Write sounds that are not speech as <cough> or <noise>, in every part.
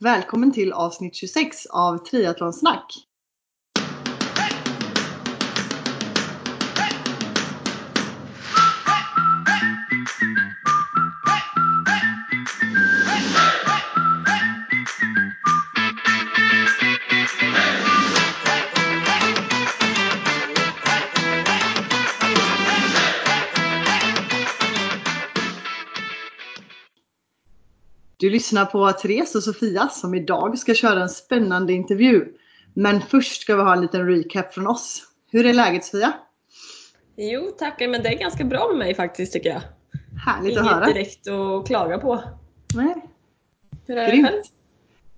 Välkommen till avsnitt 26 av Triathlonsnack. Du lyssnar på Therese och Sofia som idag ska köra en spännande intervju. Men först ska vi ha en liten recap från oss. Hur är läget Sofia? Jo tackar, men det är ganska bra med mig faktiskt tycker jag. Härligt Inget att höra. direkt att klaga på. Nej. Hur är det Grymt. själv?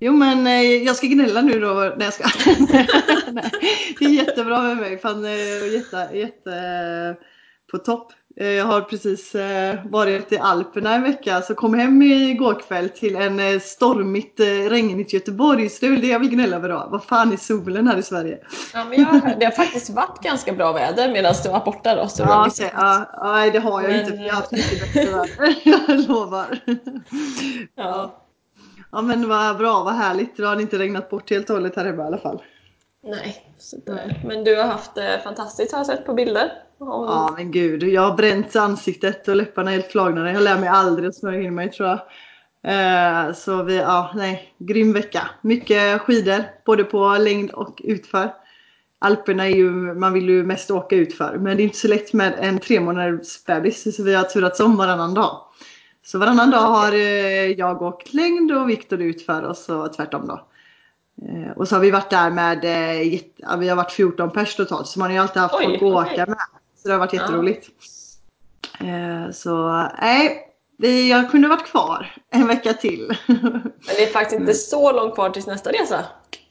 Jo men eh, jag ska gnälla nu då. Nej jag ska. <laughs> Nej, det är jättebra med mig. Fan, eh, jätte, jätte på topp. Eh, Jag har precis eh, varit i Alperna en vecka så kom hem igår kväll till en eh, stormigt, regnigt Göteborg. Så det är väl det jag vill gnälla över då. Vad fan är solen här i Sverige? Ja, men jag, det har faktiskt varit ganska bra väder medan du var borta då. Så Ja, okej, ja, nej det har jag Men, inte för jag har haft mycket bättre väder. <laughs> Jag lovar. ja. Ja men vad bra, vad härligt. Det har inte regnat bort helt och hållet här hemma i alla fall. Nej, så det, men du har haft det fantastiskt har jag sett på bilder. Om- Ja men gud, jag har bränt ansiktet och läpparna är helt flagna. Jag lär mig aldrig att smörja in mig tror jag. Eh, så vi, ja nej, grym vecka. Mycket skidor, både på längd och utför. Alperna är ju, man vill ju mest åka utför. Men det är inte så lätt med en tre månaders bebis. Så vi har turats om varannan dag. Så varannan dag har eh, jag åkt längd och Viktor utför och så tvärtom då. Eh, Och så har vi varit där med, eh, vi har varit 14 pers totalt. Så man har ju alltid haft Oj, folk att åka med. Så det har varit Ja. jätteroligt. Eh, Så nej, vi, jag kunde varit kvar en vecka till. <laughs> Men det är faktiskt inte så långt kvar tills nästa resa.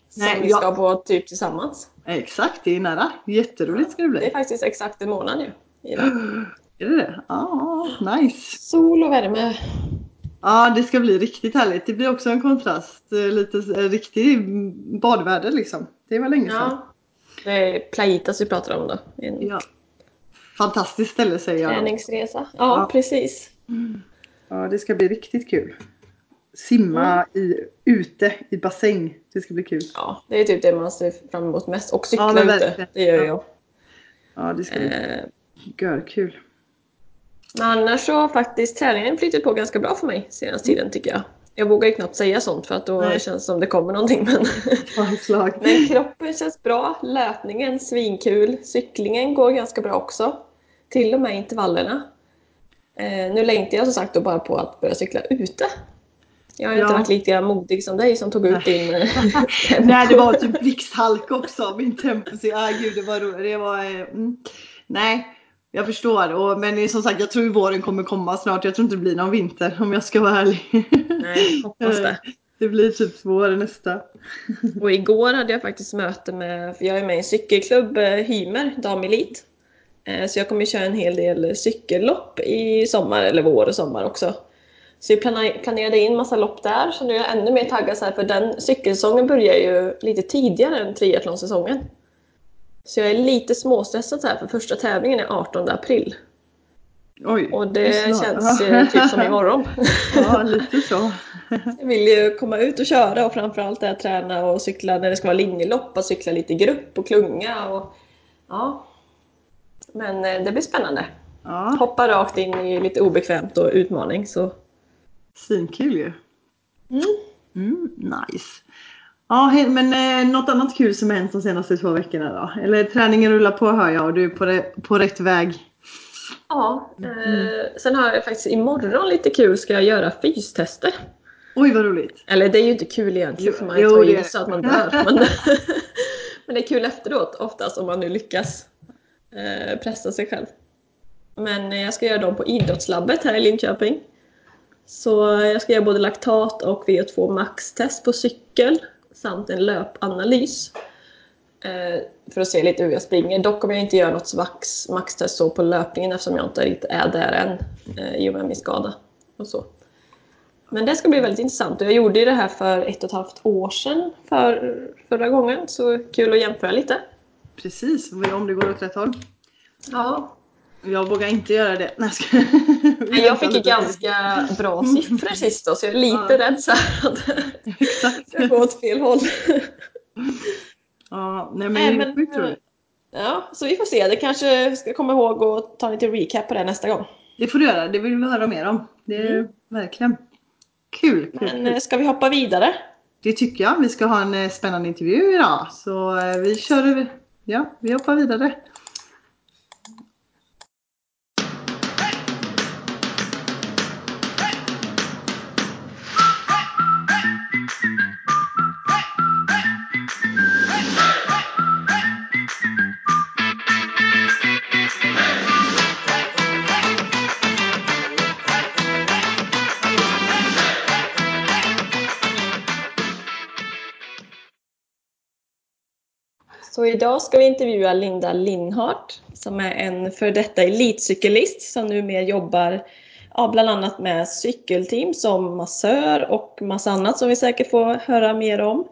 Som Nej, vi ja. ska på typ tillsammans. Exakt, det är nära. Jätteroligt ska det Det är bli. faktiskt exakt en månad nu. <gasps> Är det det? Ja, nice. Sol och värme. Ja, det ska bli riktigt härligt. Det blir också en kontrast. eh, Lite eh, riktig badväder liksom. Det var länge sedan. Ja. Det är Playitas vi pratar om då. En Ja. Fantastiskt ställe säger jag. träningsresa. Ja, Ja. precis. Ja, det ska bli riktigt kul. Simma i, ute i bassäng. Det ska bli kul. Ja, det är typ det man ser fram emot mest. Och cykla Ja, ute. Det gör Ja. jag. Ja, det ska bli Eh, görkul. men annars så har faktiskt träningen flyttat på ganska bra för mig senaste tiden tycker jag. Jag vågar ju knappt säga sånt för att då Nej. känns det som det kommer någonting. Men, <laughs> <laughs> men kroppen känns bra, löpningen svinkul, cyklingen går ganska bra också. Till och med intervallerna. Eh, nu längtar jag som sagt då bara på att börja cykla ute. Jag har ju inte Ja. varit lika modig som dig som tog ut din eh. <laughs> Nej, det var typ blixthalka också. Min tempo. Så, ah, gud, det var roligt. Det var, eh, mm. Nej, jag förstår. Och, men som sagt, jag tror våren kommer komma snart. Jag tror inte det blir någon vinter om jag ska vara ärlig. Nej, hoppas det. <laughs> Det blir typ vår nästa. Och igår hade jag faktiskt möte med, för jag är med i en cykelklubb, eh, Hymer, damelit. Eh, Så jag kommer köra en hel del cykellopp i sommar, eller vår och sommar också. Så vi planerade in massa lopp där, så nu är jag ännu mer taggad så här, för den cykelsäsongen börjar ju lite tidigare än triathlonsäsongen. Så jag är lite småstressad så här, för första tävlingen är 18 april. Oj. Och det känns eh, typ som imorgon. <laughs> Ja, lite så. Jag vill ju komma ut och köra och framförallt är träna och cykla när det ska vara linjelopp och cykla lite i grupp och klunga och ja. Men eh, det blir spännande. Ja, Hoppa rakt in i lite obekvämt och utmaning så. svinkul ju. Mm. Mm, nice. Ja, men eh, något annat kul som hänt de senaste två veckorna då? Eller träningen rullar på hör jag och du är på, re- på rätt väg. Ja, eh, sen har jag faktiskt imorgon lite kul ska jag göra fystester. Oj vad roligt. Eller det är ju inte kul egentligen för man jo, ta det i är så att man dör. Men, <laughs> men det är kul efteråt oftast om man nu lyckas eh, pressa sig själv. Men jag ska göra dem på idrottslabbet här i Linköping. Så jag ska göra både laktat och VO2 max-test på cykel samt en löpanalys. Eh, för att se lite hur jag springer. Dock kommer jag inte göra något max, maxtest så på löpningen eftersom jag inte riktigt är där än eh, i och med min skada. Och så. Men det ska bli väldigt intressant jag gjorde ju det här för ett och ett halvt år sedan för, förra gången så kul att jämföra lite. Precis, om det går åt rätt håll. Ja. Jag vågar inte göra det. Nej, ska... Men jag fick ju ganska bra siffror sist då, så jag är lite Ja. rädd så här att <laughs> det går åt fel håll. Ja, nej men Nej, men- sjukt roligt. Ja, så vi får se. Det kanske ska komma ihåg att ta lite recap på det nästa gång. Det får du göra, det vill vi höra mer om. Det är verkligen kul. kul, Men kul. eh, ska vi hoppa vidare? Det tycker jag. Vi ska ha en eh, spännande intervju idag. Så eh, vi kör. Ja, vi hoppar vidare. Idag ska vi intervjua Linda Lindhart som är en för detta elitcyklist som numera jobbar ja, bland annat med cykelteam som massör och massa annat som vi säkert får höra mer om.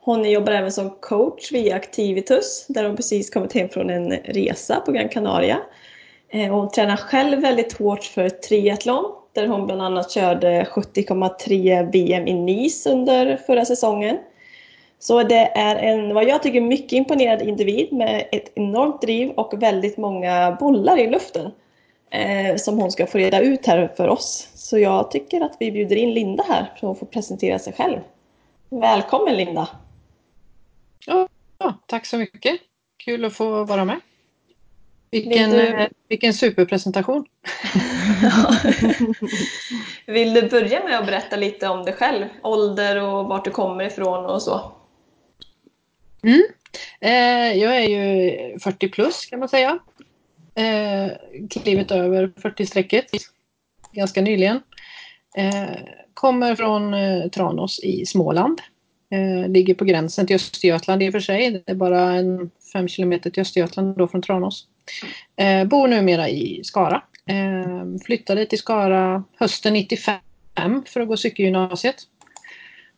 Hon jobbar även som coach via Activitus där hon precis kommit hem från en resa på Gran Canaria. Eh, hon tränar själv väldigt hårt för triathlon där hon bland annat körde 70,3 VM i Nice under förra säsongen. Så det är en, vad jag tycker, mycket imponerad individ med ett enormt driv och väldigt många bollar i luften. Eh, som hon ska få reda ut här för oss. Så jag tycker att vi bjuder in Linda här så hon får presentera sig själv. Välkommen Linda! Ja, tack så mycket. Kul att få vara med. Vilken, du- eh, vilken superpresentation. <laughs> Vill du börja med att berätta lite om dig själv? Ålder och vart du kommer ifrån och så? Mm. Eh, jag är ju 40 plus kan man säga. Eh, klivit över 40-strecket ganska nyligen. Eh, kommer från eh, Tranås i Småland. Eh, ligger på gränsen till Östergötland i och för sig. Det är bara en fem kilometer till Östergötland då från Tranås. Eh, bor numera i Skara. Eh, flyttade till Skara hösten 95 för att gå cykelgymnasiet.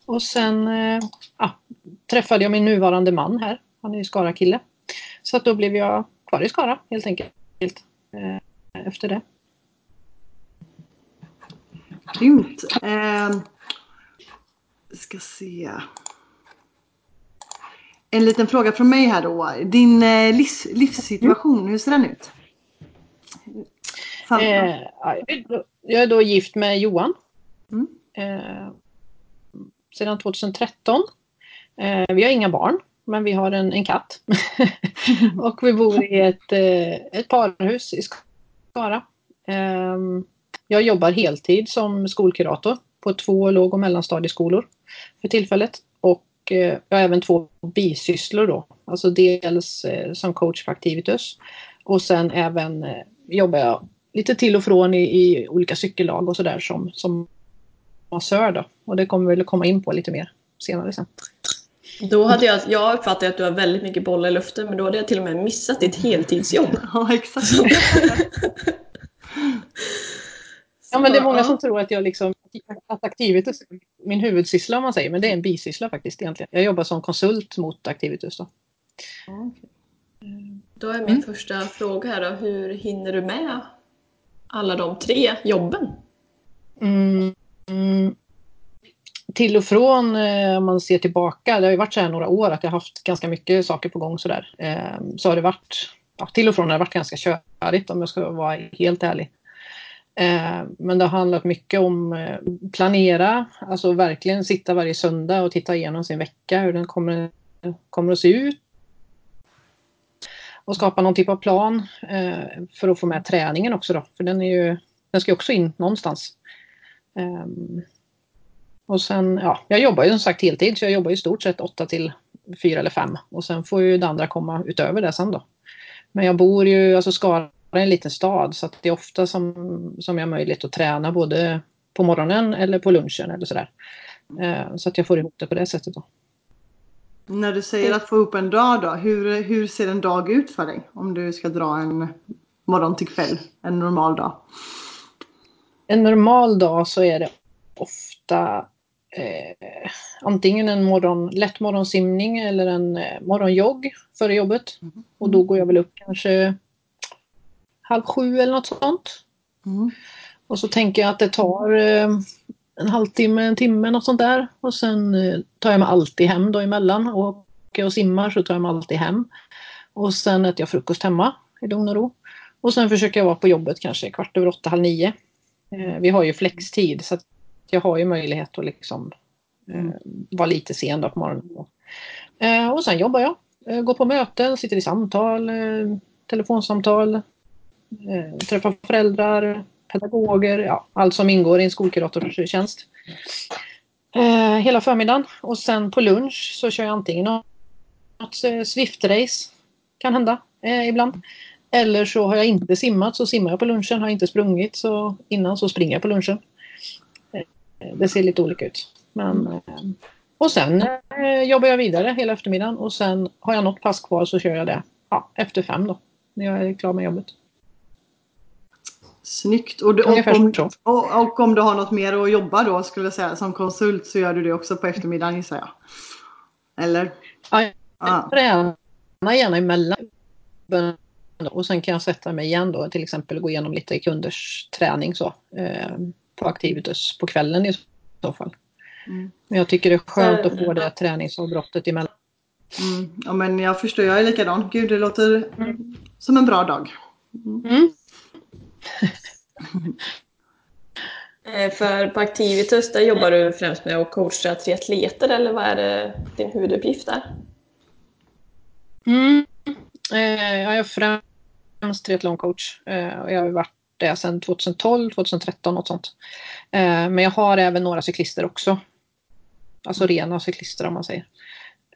Och sen eh, ja, träffade jag min nuvarande man här. Han är ju Skara-kille. Så att då blev jag kvar i Skara helt enkelt. Eh, efter det. Grymt. Eh, ska se. En liten fråga från mig här då. Din eh, livs, livssituation, hur ser den ut? Eh, ja, jag är då- jag är då gift med Johan. Mm. Eh, sedan 2013. Eh, vi har inga barn, men vi har en, en katt. <laughs> och vi bor i ett, eh, ett parhus i Skara. Eh, jag jobbar heltid som skolkurator på två låg och mellanstadieskolor för tillfället. Och jag har även två bisysslor då. Alltså dels som coach på Activitus och sen även jobbar jag lite till och från i, i olika cykellag och sådär som, som massör då. Och det kommer vi väl komma in på lite mer senare sen. Då hade jag, jag uppfattar att du har väldigt mycket bollar i luften men då hade jag till och med missat ditt heltidsjobb. <laughs> Ja, exakt. <laughs> Ja men det är många som tror att jag liksom att Activitus är min huvudsyssla om man säger, men det är en bisyssla faktiskt egentligen. Jag jobbar som konsult mot Activitus då. Då är min första fråga här då, hur hinner du med alla de tre jobben? Mm, mm, till och från eh, om man ser tillbaka, det har ju varit så här några år att jag har haft ganska mycket saker på gång sådär. Ehm, så har det varit, ja, till och från har det varit ganska körigt om jag ska vara helt ärlig. Ehm, men det har handlat mycket om eh, planera, alltså verkligen sitta varje söndag och titta igenom sin vecka, hur den kommer, kommer att se ut. Och skapa någon typ av plan eh, för att få med träningen också då, för den är ju, den ska ju också in någonstans. Um, och sen, ja, jag jobbar ju som sagt heltid så jag jobbar i stort sett 8 till 4 eller 5 och sen får ju det andra komma utöver det sen då. Men jag bor ju, alltså Skara är en liten stad så att det är ofta som, som jag har möjlighet att träna både på morgonen eller på lunchen eller sådär. Uh, så att jag får ihop det på det sättet då. När du säger att få ihop en dag då, hur, hur ser en dag ut för dig? Om du ska dra en morgon till kväll, en normal dag. En normal dag så är det ofta eh, antingen en morgon, lätt morgonsimning eller en eh, morgonjogg före jobbet. Och då går jag väl upp kanske halv sju eller något sånt. Mm. Och så tänker jag att det tar eh, en halvtimme, en timme, något sånt där. Och sen eh, tar jag mig alltid hem då emellan. Och åker jag och simmar så tar jag mig alltid hem. Och sen äter jag frukost hemma i lugn och ro. Och sen försöker jag vara på jobbet kanske kvart över åtta, halv nio. Eh, vi har ju flextid så jag har ju möjlighet att liksom eh, vara lite sen då på morgonen. Eh, och sen jobbar jag. Går på möten, sitter i samtal, telefonsamtal, träffar föräldrar, pedagoger, ja, allt som ingår i en skolkuratorstjänst. Hela förmiddagen och sen på lunch så kör jag antingen något, Swift-race, kan hända ibland. Eller så har jag inte simmat så simmar jag på lunchen, har jag inte sprungit så innan så springer jag på lunchen. Eh, det ser lite olika ut. Men, eh, och sen eh, jobbar jag vidare hela eftermiddagen och sen har jag något pass kvar så kör jag det ja, efter fem då. När jag är klar med jobbet. Snyggt. Och, du, och, om, och, och om du har något mer att jobba då skulle jag säga som konsult så gör du det också på eftermiddagen gissar jag. Eller? Ja, jag Ja. tränar gärna emellan. Och sen kan jag sätta mig igen då till exempel gå igenom lite kunders träning så. Eh, på Activitus på kvällen i så fall. Mm. Men jag tycker det är skönt att få det träningsavbrottet emellan. Mm. Ja men jag förstår, jag är likadan. Gud det låter som en bra dag. Mm. <laughs> Eh, För på Activitus där jobbar du främst med att coacha triatleter eller vad är det din huvuduppgift där? Mm. Eh, jag är främst triathloncoach eh, och jag har varit det sedan 2012, 2013 något sånt. Eh, men jag har även några cyklister också. Alltså rena cyklister om man säger.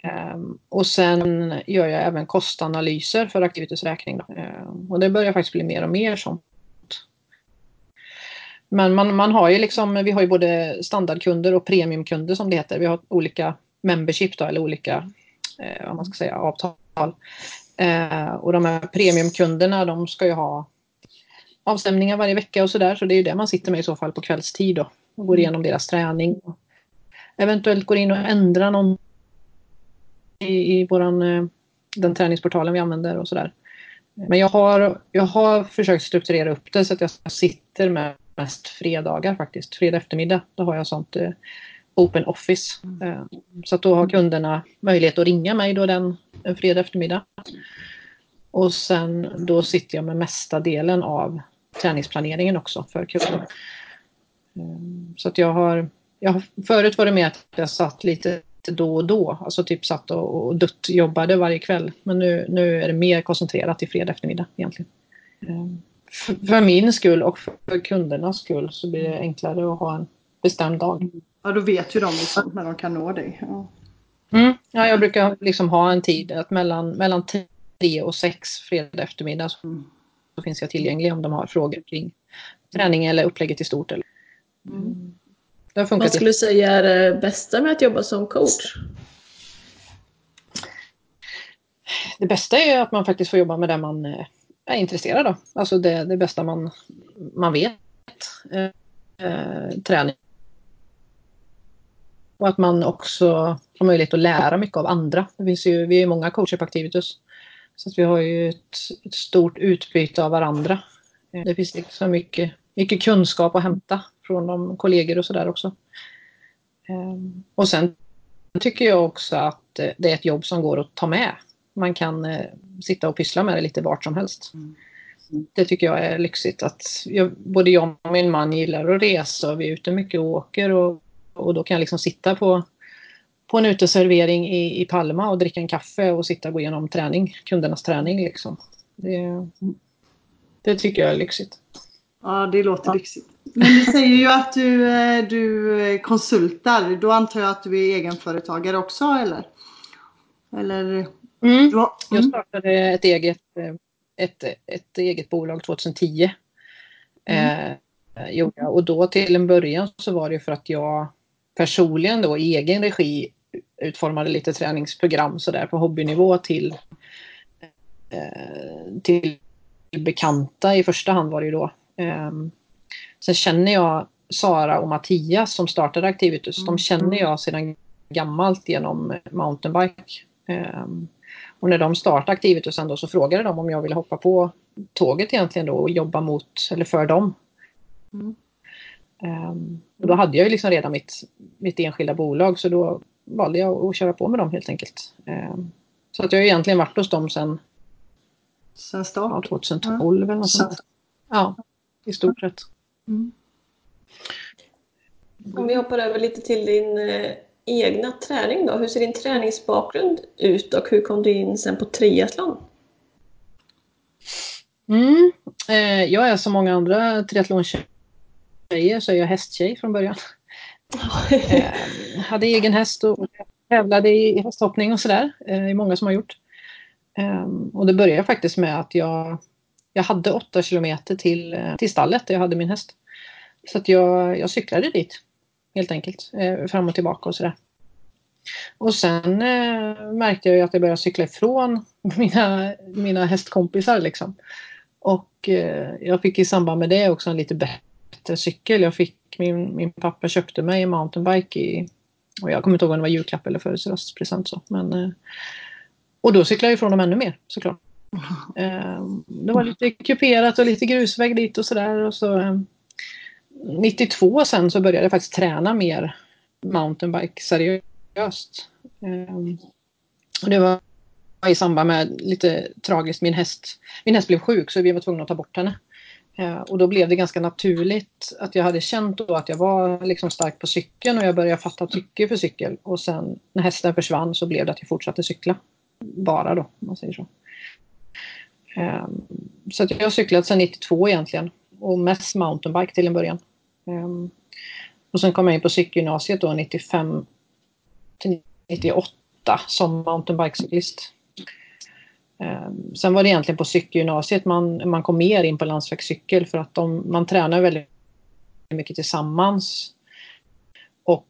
Eh, och sen gör jag även kostanalyser för Activitus räkning. Då. Eh, och det börjar faktiskt bli mer och mer sånt. Men man, man har ju liksom, vi har ju både standardkunder och premiumkunder som det heter. Vi har olika membership då, eller olika eh, vad man ska säga, avtal. Eh, och de här premiumkunderna de ska ju ha avstämningar varje vecka och sådär. Så det är ju det man sitter med i så fall på kvällstid då. Och går igenom deras träning. Eventuellt går in och ändrar någon i, i våran, eh, den träningsportalen vi använder och sådär. Men jag har, jag har försökt strukturera upp det så att jag sitter med mest fredagar faktiskt. Fredag eftermiddag, då har jag sånt eh, open office. Eh, så att då har kunderna möjlighet att ringa mig då den en fredag eftermiddag. Och sen då sitter jag med mesta delen av träningsplaneringen också för kunder. Eh, Så att jag har, jag har förut var det mer att jag satt lite då och då, alltså typ satt och, och dutt jobbade varje kväll. Men nu, nu är det mer koncentrerat i fredag eftermiddag egentligen. Eh, För, för min skull och för kundernas skull så blir det enklare att ha en bestämd dag. Ja då vet ju de liksom när de kan nå dig. Ja. Mm. Ja, jag brukar liksom ha en tid att mellan, mellan tre och sex fredag eftermiddag så, Mm. så finns jag tillgänglig om de har frågor kring träning eller upplägget i stort. Eller. Mm. Det har Vad skulle du säga är det bästa med att jobba som coach? Det bästa är att man faktiskt får jobba med det man eh, är intresserad av. Alltså det, det bästa man, man vet. Eh, eh, träning. Och att man också har möjlighet att lära mycket av andra. Det finns ju, vi är ju många coacher på Activitus. Så att vi har ju ett, ett stort utbyte av varandra. Eh, Det finns liksom mycket, mycket kunskap att hämta från de kollegor och sådär också. Eh, Och sen tycker jag också att eh, det är ett jobb som går att ta med. Man kan eh, sitta och pyssla med det lite vart som helst. Mm. Det tycker jag är lyxigt. Att jag, både jag och min man gillar att resa och vi är ute mycket och åker. Och, och då kan jag liksom sitta på, på en uteservering i, i Palma och dricka en kaffe och sitta och gå igenom träning, kundernas träning. Liksom. Det, det tycker jag är lyxigt. ja det låter lyxigt. Men du säger ju att du, eh, du eh, konsultar. Då antar jag att du är egenföretagare också eller? Eller? Mm. Har, Jag mm. startade ett eget, eh, ett, ett eget bolag 2010. Eh, gjorde jag. Och då till en början så var det för att jag personligen då i egen regi utformade lite träningsprogram sådär på hobbynivå till, eh, till bekanta i första hand var det ju då. Eh, sen känner jag Sara och Mattias som startade Activitus. De känner jag sedan gammalt genom mountainbike. Eh, Och när de startade Activitusen då så frågade de om jag ville hoppa på tåget egentligen då och jobba mot, eller för dem. Mm. Um, och då hade jag ju liksom redan mitt, mitt enskilda bolag så då valde jag att köra på med dem helt enkelt. Um, så att jag har egentligen varit hos dem sedan Sen start? Ja, 2012 eller något sånt. Ja, i stort sett. Mm. Om vi hoppar över lite till din eh, egna träning då. Hur ser din träningsbakgrund ut och hur kom du in sen på triathlon? Mm. Eh, jag är som många andra triathlontjejer så är jag hästtjej från början. <laughs> eh, hade egen häst och tävlade i hästhoppning och sådär. Eh, det är många som har gjort. Um, och det började faktiskt med att jag, jag hade åtta kilometer till, eh, till stallet där jag hade min häst. Så att jag, jag cyklade dit helt enkelt, eh, fram och tillbaka och sådär. Och sen eh, märkte jag att jag började cykla ifrån mina, mina hästkompisar liksom. Och eh, jag fick i samband med det också en lite bättre cykel. Jag fick, min, min pappa köpte mig en mountainbike i, och jag kommer inte ihåg om det var julklapp eller födelsedagspresent så. Men, eh, och då cyklade jag ifrån dem ännu mer såklart. <laughs> Eh, det var lite kuperat och lite grusväg dit och sådär. Och så, 92 sen så började jag faktiskt träna mer mountainbike seriöst. Och det var i samband med lite tragiskt, min häst, min häst blev sjuk så vi var tvungna att ta bort henne. Eh, och då blev det ganska naturligt att jag hade känt då att jag var liksom stark på cykeln och jag började fatta tycke för cykel. Och sen när hästen försvann så blev det att jag fortsatte cykla. Bara då, om man säger så. Ehm, så att jag har cyklat sedan 92 egentligen. Och mest mountainbike till en början. Ehm, och sen kom jag in på cykelgymnasiet då 95 till 98 som mountainbikecyklist. Ehm, sen var det egentligen på cykelgymnasiet man, man kom mer in på landsvägscykel för att de, man tränar väldigt mycket tillsammans. Och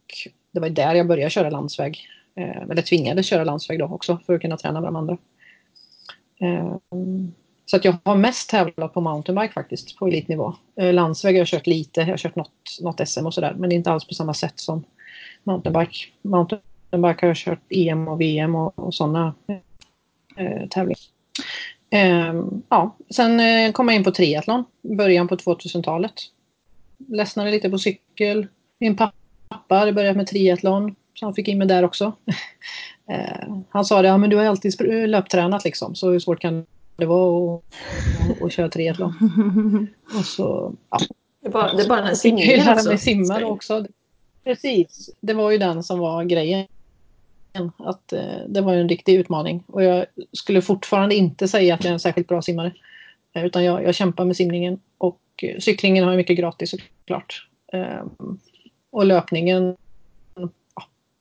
det var där jag började köra landsväg. Eh, eller tvingades köra landsväg då också för att kunna träna med de andra. Eh, så att jag har mest tävlat på mountainbike faktiskt på elitnivå. Eh, landsväg har jag kört lite, jag har kört något, något SM och sådär men inte alls på samma sätt som mountainbike. Mountainbike har jag kört EM och VM och, och sådana eh, tävlingar. Eh, ja, sen eh, kom jag in på triathlon, början på 2000-talet. Ledsnade lite på cykel. Min pappa hade börjat med triathlon så han fick in mig där också. <laughs> Eh, han sa det, ja men du har alltid löptränat liksom, så hur svårt kan det vara att, att, att köra triathlon? <laughs> Och så, ja. Det är bara, det den här simningen Jag också. simma också. Precis, det var ju den som var grejen. Att eh, det var en riktig utmaning och jag skulle fortfarande inte säga att jag är en särskilt bra simmare. Eh, utan jag, jag kämpar med simningen och cyklingen har jag mycket gratis såklart. Eh, och löpningen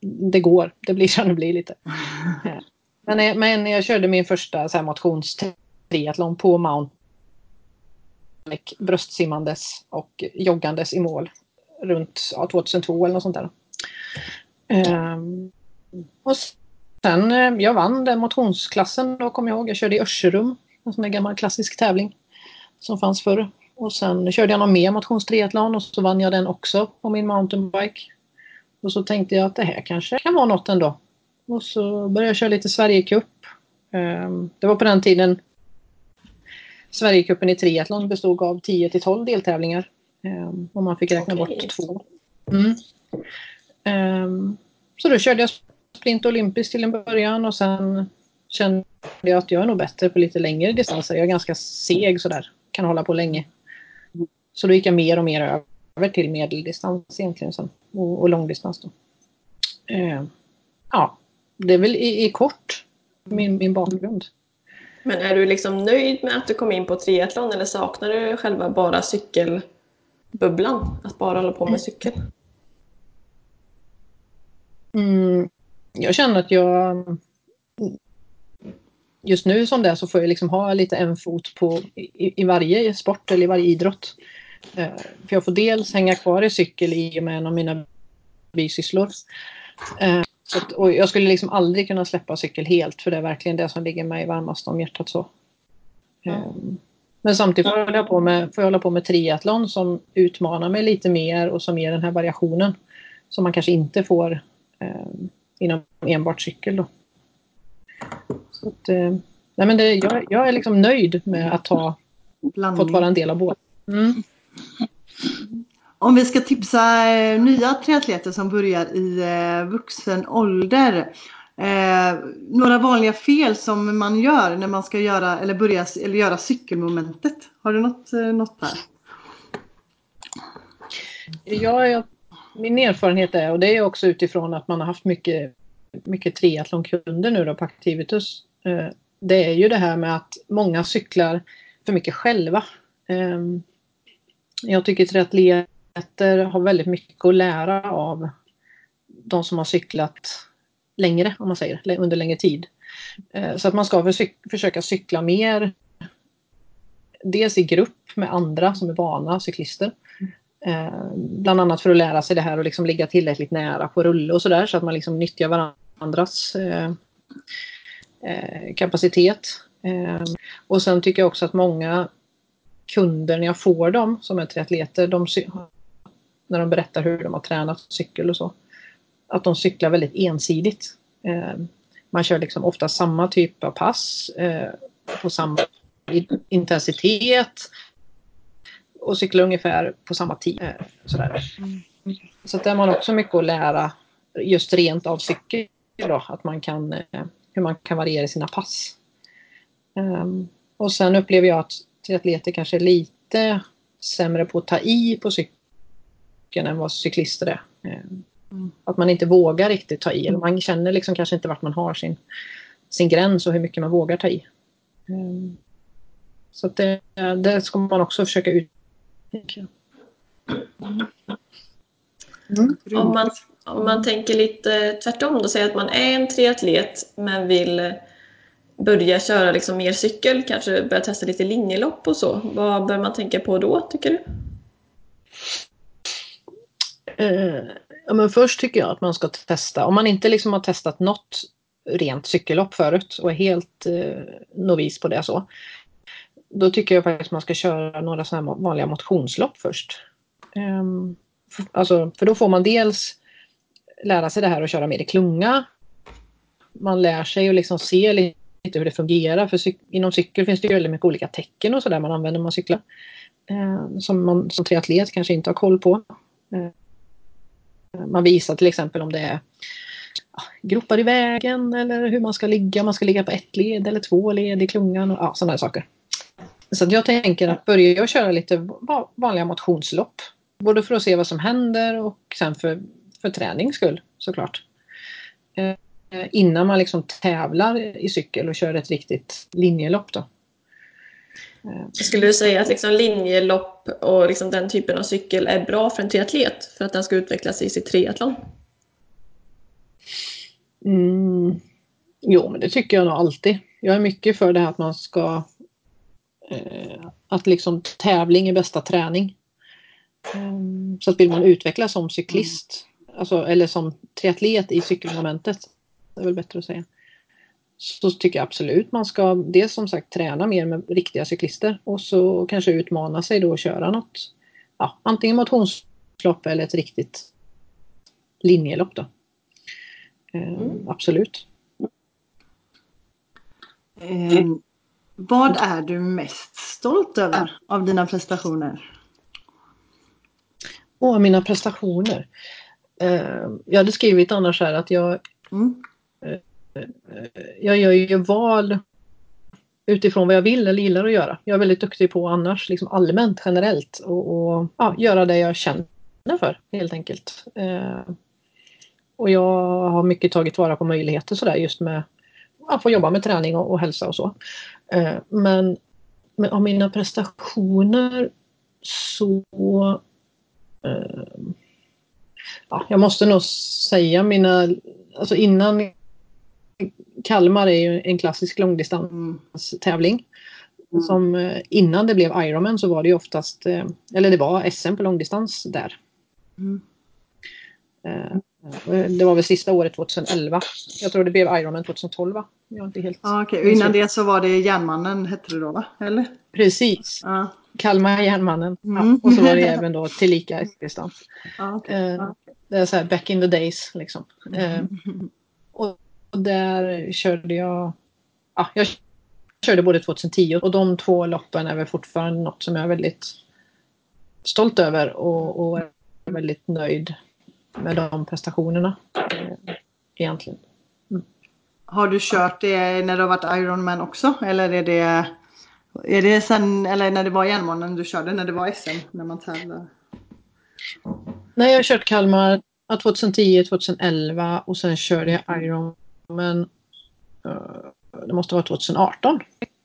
det går. Det blir som det blir lite. <laughs> Men, men jag körde min första så här, motionstriathlon på Mount bröstsimmandes och joggandes i mål runt ja, 2002 eller något sånt där. Um, och sen, eh, jag vann den motionsklassen då kommer jag ihåg. Jag körde i Örserum, en sån där gammal klassisk tävling som fanns förr. Och sen körde jag någon mer motionstriathlon och så vann jag den också på min mountainbike. Och så tänkte jag att det här kanske kan vara något ändå. Och så började jag köra lite Sverigecup. Ehm, det var på den tiden Sverigecupen i triathlon bestod av 10 till 12 deltävlingar. Ehm, och man fick räkna okay. bort två. Mm. Ehm, så då körde jag sprint olympiskt till en början och sen kände jag att jag är nog bättre på lite längre distanser. Jag är ganska seg sådär. Kan hålla på länge. Så då gick jag mer och mer över till medeldistans egentligen sen och, och långdistans. Då. Eh, ja, det är väl i, i, kort min, min bakgrund. Men är du liksom nöjd med att du kom in på triathlon eller saknar du själva bara cykelbubblan? Att bara hålla på med cykel? Mm, jag känner att jag just nu som det är så får jag liksom ha lite en fot på i, i varje sport eller i varje idrott. Eh, för jag får dels hänga kvar i cykel i och med en av mina bisysslor. Eh, så att, och jag skulle liksom aldrig kunna släppa cykel helt för det är verkligen det som ligger mig varmast om hjärtat. Så. Mm. Men samtidigt får jag, hålla på med, får jag hålla på med triathlon som utmanar mig lite mer och som ger den här variationen. Som man kanske inte får eh, inom enbart cykel. Då. Så att, eh, nej men det, jag, jag är liksom nöjd med att ha Blandning. fått vara en del av båda. Mm. Om vi ska tipsa eh, nya triatleter som börjar i eh, vuxen ålder. Eh, några vanliga fel som man gör när man ska göra eller börja eller göra cykelmomentet. Har du något, något där? Ja, jag, min erfarenhet är, och det är också utifrån att man har haft mycket, mycket triathlonkunder nu då på Activitus. Eh, det är ju det här med att många cyklar för mycket själva. Eh, jag tycker triatleter har väldigt mycket att lära av de som har cyklat längre, om man säger, under längre tid. Eh, så att man ska försöka cykla mer dels i grupp med andra som är vana cyklister. Eh, bland annat för att lära sig det här och liksom ligga tillräckligt nära på rulle och sådär så att man liksom nyttjar varandras eh, eh, kapacitet. Eh, och sen tycker jag också att många kunder när jag får dem som är triatleter, de, när de berättar hur de har tränat cykel och så, att de cyklar väldigt ensidigt. Eh, man kör liksom ofta samma typ av pass eh, på samma intensitet och cyklar ungefär på samma tid. Eh, sådär. Så där har man också mycket att lära just rent av cykel. Då, att man kan, eh, hur man kan variera sina pass. Ehm, och sen upplever jag att triatleter kanske är lite sämre på att ta i på cykeln än vad cyklister är. Ehm, att man inte vågar riktigt ta i. Man känner liksom kanske inte vart man har sin, sin gräns och hur mycket man vågar ta i. Ehm, så det, det ska man också försöka utnyttja. Mm. Om, man, om man tänker lite tvärtom då, säger att man är en triatlet men vill börja köra liksom mer cykel, kanske börja testa lite linjelopp och så. Vad bör man tänka på då, tycker du? Eh, ja, men först tycker jag att man ska testa, om man inte liksom har testat något rent cykellopp förut och är helt eh, novis på det så. Då tycker jag faktiskt man ska köra några sådana här vanliga motionslopp först. Um, för, alltså, för då får man dels lära sig det här att köra mer i klunga. Man lär sig att liksom se lite hur det fungerar. För cyk inom cykel finns det ju väldigt mycket olika tecken och sådär man använder när man cyklar. Eh, som man som triatlet kanske inte har koll på. Eh, man visar till exempel om det är ja, gropar i vägen eller hur man ska ligga. Man ska ligga på ett led eller två led i klungan och ja, sådana saker. Så jag tänker att börja jag köra lite vanliga motionslopp. Både för att se vad som händer och sen för, för tränings skull såklart. Eh, innan man liksom tävlar i cykel och kör ett riktigt linjelopp då. Eh. Skulle du säga att liksom linjelopp och liksom den typen av cykel är bra för en triatlet för att den ska utvecklas i sitt triathlon? Mm. Jo, men det tycker jag nog alltid. Jag är mycket för det här att man ska att liksom tävling är bästa träning. Um, så att vill man utvecklas som cyklist, mm. alltså, eller som triatlet i cykelmomentet, det är väl bättre att säga. Så tycker jag absolut man ska dels som sagt träna mer med riktiga cyklister och så kanske utmana sig då och köra något, ja, antingen motionslopp eller ett riktigt linjelopp då. Um, mm. Absolut. Mm. Vad är du mest stolt över av dina prestationer? Åh, mina prestationer. Eh, jag hade skrivit annars här att jag, mm. eh, jag gör ju val utifrån vad jag vill eller gillar att göra. Jag är väldigt duktig på annars, liksom allmänt, generellt, och, och ja, göra det jag känner för helt enkelt. Eh, och jag har mycket tagit vara på möjligheter sådär just med att få jobba med träning och, och hälsa och så. Eh, men, men av mina prestationer så... Eh, ja, jag måste nog säga mina... Alltså innan... Kalmar är ju en klassisk långdistanstävling. Mm. Som eh, innan det blev Ironman så var det ju oftast, eller det var SM på långdistans där. Mm. Det var väl sista året 2011. Jag tror det blev Ironman 2012 va? Jag inte helt... Ah, okay. Och innan det så var det Järnmannen hette det då va? Eller? Precis. Ah. Kalmar Järnmannen. Mm. Ja, och så var det <laughs> även då tillika Eskilstuna. Ah, okay. eh, det är så här back in the days liksom. Eh, och där körde jag, ja, jag körde både 2010 och de två loppen är väl fortfarande något som jag är väldigt stolt över och, och väldigt nöjd med de prestationerna eh, egentligen. Har du kört det när du har varit Ironman också? Eller är det, är det sen, eller när det var järnmånen du körde, när det var SM, när man tävlar? Nej, jag har kört Kalmar 2010, 2011 och sen körde jag Ironman uh, det måste vara 2018.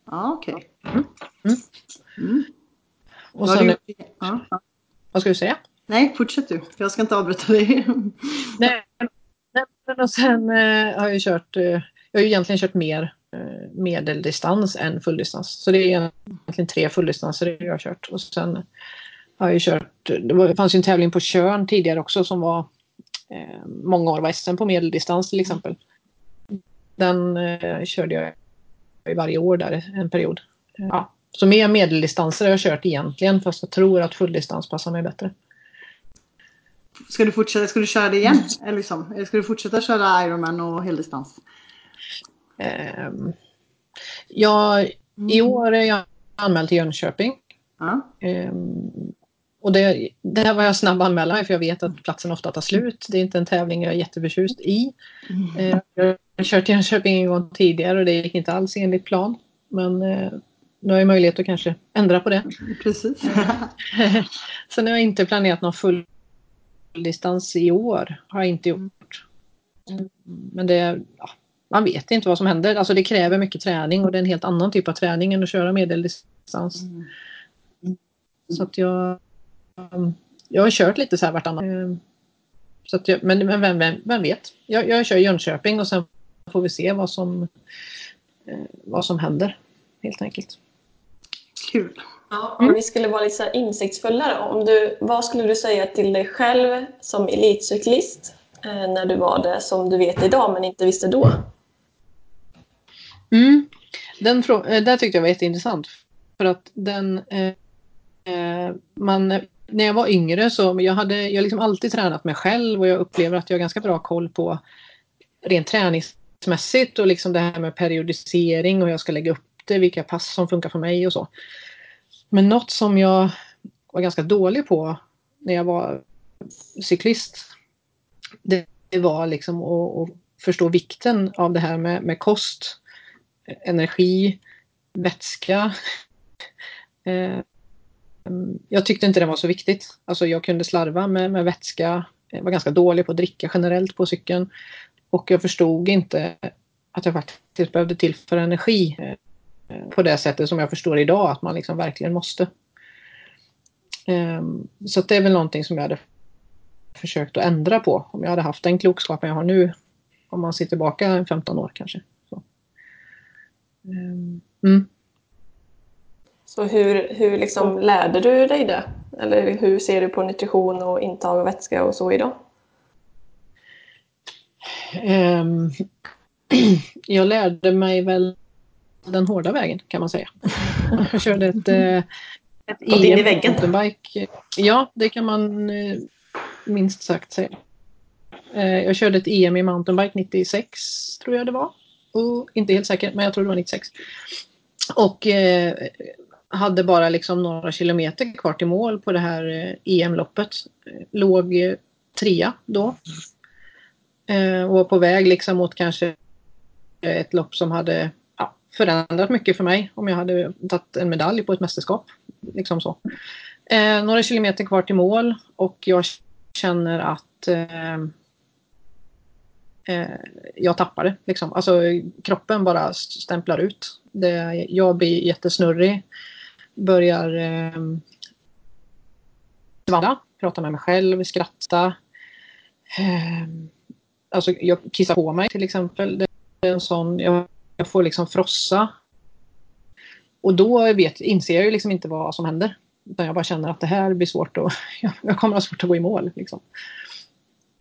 Ja, okej. Okay. Mm. Mm. Mm. Och sen, du... ja. Vad ska du säga? Nej, fortsätt du. Jag ska inte avbryta dig. <laughs> Nej, men och sen eh, har jag kört, eh, jag har ju egentligen kört mer eh, medeldistans än fulldistans. Så det är egentligen tre fulldistanser jag har kört. Och sen har jag kört, det, var, det fanns ju en tävling på Körn tidigare också som var eh, många år var SM på medeldistans till exempel. Den eh, körde jag i varje år där en period. Ja. Så mer medeldistanser har jag kört egentligen fast jag tror att fulldistans passar mig bättre. Ska du fortsätta, ska du köra det igen? Eller, liksom, ska du fortsätta köra Ironman och heldistans? Um, ja, i år är jag anmäld till Jönköping. Ja. Um, och det, det här var jag snabb att anmäla mig för jag vet att platsen ofta tar slut. Det är inte en tävling jag är jätteförtjust i. Mm. Uh, jag har kört Jönköping en gång tidigare och det gick inte alls enligt plan. Men uh, nu har jag möjlighet att kanske ändra på det. Precis. <laughs> Sen har jag inte planerat någon full distans i år. Har jag inte gjort. Men det, ja, man vet inte vad som händer. Alltså det kräver mycket träning och det är en helt annan typ av träning än att köra medeldistans. Mm. Så att jag, jag har kört lite så här vartannat. Så att jag, men men vem, vem, vem vet? Jag, jag kör Jönköping och sen får vi se vad som, vad som händer helt enkelt. Kul. Ja, om vi skulle vara lite insiktsfulla då. Om du, vad skulle du säga till dig själv som elitcyklist eh, när du var det som du vet idag men inte visste då? Mm. Den där tyckte jag var jätteintressant. För att den... Eh, man, när jag var yngre så jag hade jag liksom alltid tränat mig själv och jag upplever att jag har ganska bra koll på rent träningsmässigt och liksom det här med periodisering och hur jag ska lägga upp det, vilka pass som funkar för mig och så. Men något som jag var ganska dålig på när jag var cyklist. Det, var liksom att, att, förstå vikten av det här med, med kost, energi, vätska. <laughs> Eh, jag tyckte inte det var så viktigt. Alltså jag kunde slarva med, med vätska. Jag var ganska dålig på att dricka generellt på cykeln. Och jag förstod inte att jag faktiskt behövde tillföra energi på det sättet som jag förstår idag att man liksom verkligen måste. Um, så det är väl någonting som jag hade försökt att ändra på om jag hade haft den klokskapen jag har nu. Om man sitter tillbaka 15 år kanske. Så, um, mm. så hur, hur liksom lärde du dig det? Eller hur ser du på nutrition och intag av vätska och så idag? Um, <clears throat> jag lärde mig väl den hårda vägen kan man säga. <laughs> Jag körde ett, eh, ett EM i väggen. mountainbike. Ja, det kan man eh, minst sagt säga. Eh, jag körde ett EM i mountainbike 96 tror jag det var. Och inte helt säker, men jag tror det var 96. Och eh, hade bara liksom några kilometer kvar till mål på det här EM-loppet. Låg trea då. och var på väg liksom mot kanske ett lopp som hade förändrat mycket för mig om jag hade tagit en medalj på ett mästerskap. Liksom så. Eh, några kilometer kvar till mål och jag känner att eh, eh, jag tappar det. Liksom. Alltså, kroppen bara stämplar ut. Det, jag blir jättesnurrig. Börjar eh, svamla, prata med mig själv, skratta. Eh, alltså, jag kissar på mig till exempel. Det är en sån, jag jag får liksom frossa. Och då vet, inser jag ju liksom inte vad som händer. Utan jag bara känner att det här blir svårt och <laughs> jag kommer ha svårt att gå i mål. Liksom.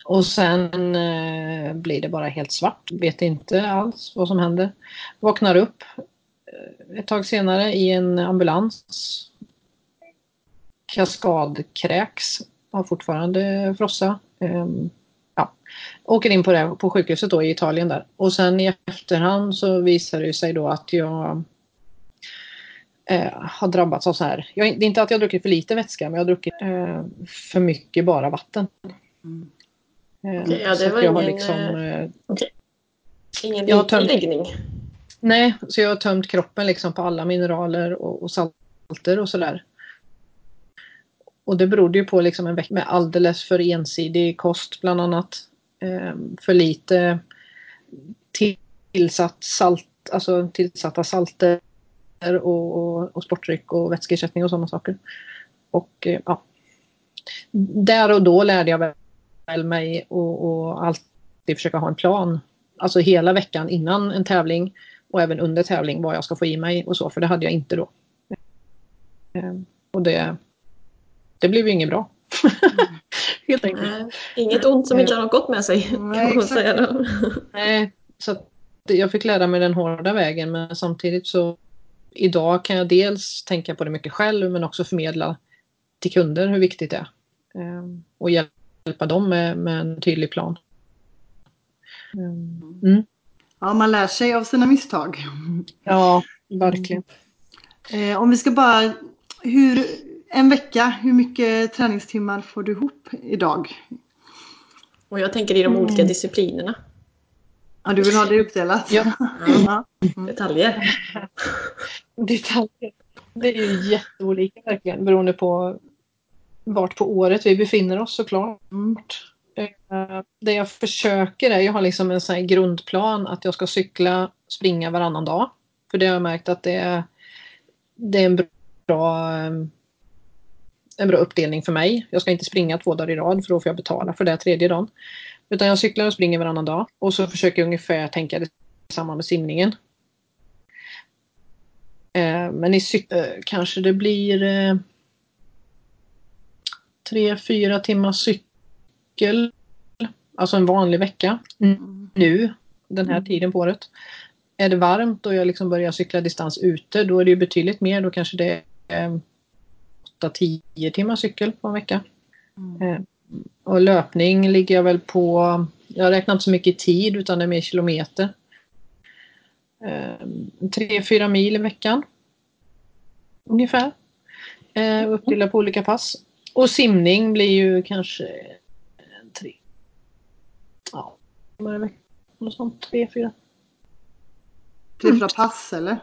Och sen eh, blir det bara helt svart. Vet inte alls vad som händer. Vaknar upp eh, ett tag senare i en ambulans. Kaskadkräks. Har fortfarande frossa. Ehm, Åker in på, det, på sjukhuset då i Italien där. Och sen i efterhand så visar det sig då att jag eh, har drabbats av så här. Jag, det är inte att jag druckit för lite vätska men jag har druckit eh, för mycket bara vatten. Mm. Eh, Okej, ja, det var ingen, liksom, eh, eh, Ingen Jag tömt-. Nej, så jag har tömt kroppen liksom på alla mineraler och, och salter och sådär. Och det berodde ju på liksom en vecka med alldeles för ensidig kost bland annat. Eh, för lite tillsatt salt, alltså tillsatta salter och, och, och sportdryck och vätskeersättning och sådana saker. Och eh, ja. Där och då lärde jag väl mig och, och alltid försöka ha en plan. Alltså hela veckan innan en tävling och även under tävling vad jag ska få i mig och så, för det hade jag inte då. Eh, Och det, det blev ju inget bra. <laughs> Helt enkelt. Nej, Inget ont som inte har något gott med sig. kan Nej, man exakt. säga då. Nej, så att jag fick lära mig den hårda vägen men samtidigt så idag kan jag dels tänka på det mycket själv men också förmedla till kunder hur viktigt det är. Eh, Och hjälpa dem med, med en tydlig plan. Eh, Mm. Ja, man lär sig av sina misstag. Ja, verkligen. Eh, om vi ska bara, hur, en vecka, hur mycket träningstimmar får du ihop idag? Och jag tänker i de Mm. olika disciplinerna. Ja, du vill ha det uppdelat? Ja. <laughs> ja. Detaljer. <laughs> detaljer. Det är ju jätteolika verkligen beroende på vart på året vi befinner oss såklart. Mm. Eh, Det jag försöker är, jag har liksom en sån här grundplan att jag ska cykla, springa varannan dag. För det har jag märkt att det är, det är en bra eh, en bra uppdelning för mig. Jag ska inte springa två dagar i rad för då får jag betala för det tredje dagen. Utan jag cyklar och springer varannan dag och så försöker jag ungefär tänka det samma med simningen. Eh, Men i cyk- eh, kanske det blir eh, tre, fyra timmar cykel. Alltså en vanlig vecka. Mm. Nu, den här tiden på året. Är det varmt och jag liksom börjar cykla distans ute då är det ju betydligt mer. Då kanske det är 8-10 timmar cykel på en vecka. Mm. Eh, Och löpning ligger jag väl på, jag räknar inte så mycket i tid utan det är mer kilometer. Eh, Tre, fyra mil i veckan. Ungefär. Eh, Uppdelat på olika pass. Och simning blir ju kanske en tre, ja, timmar i veckan. Något sånt, tre, fyra, för att pass eller?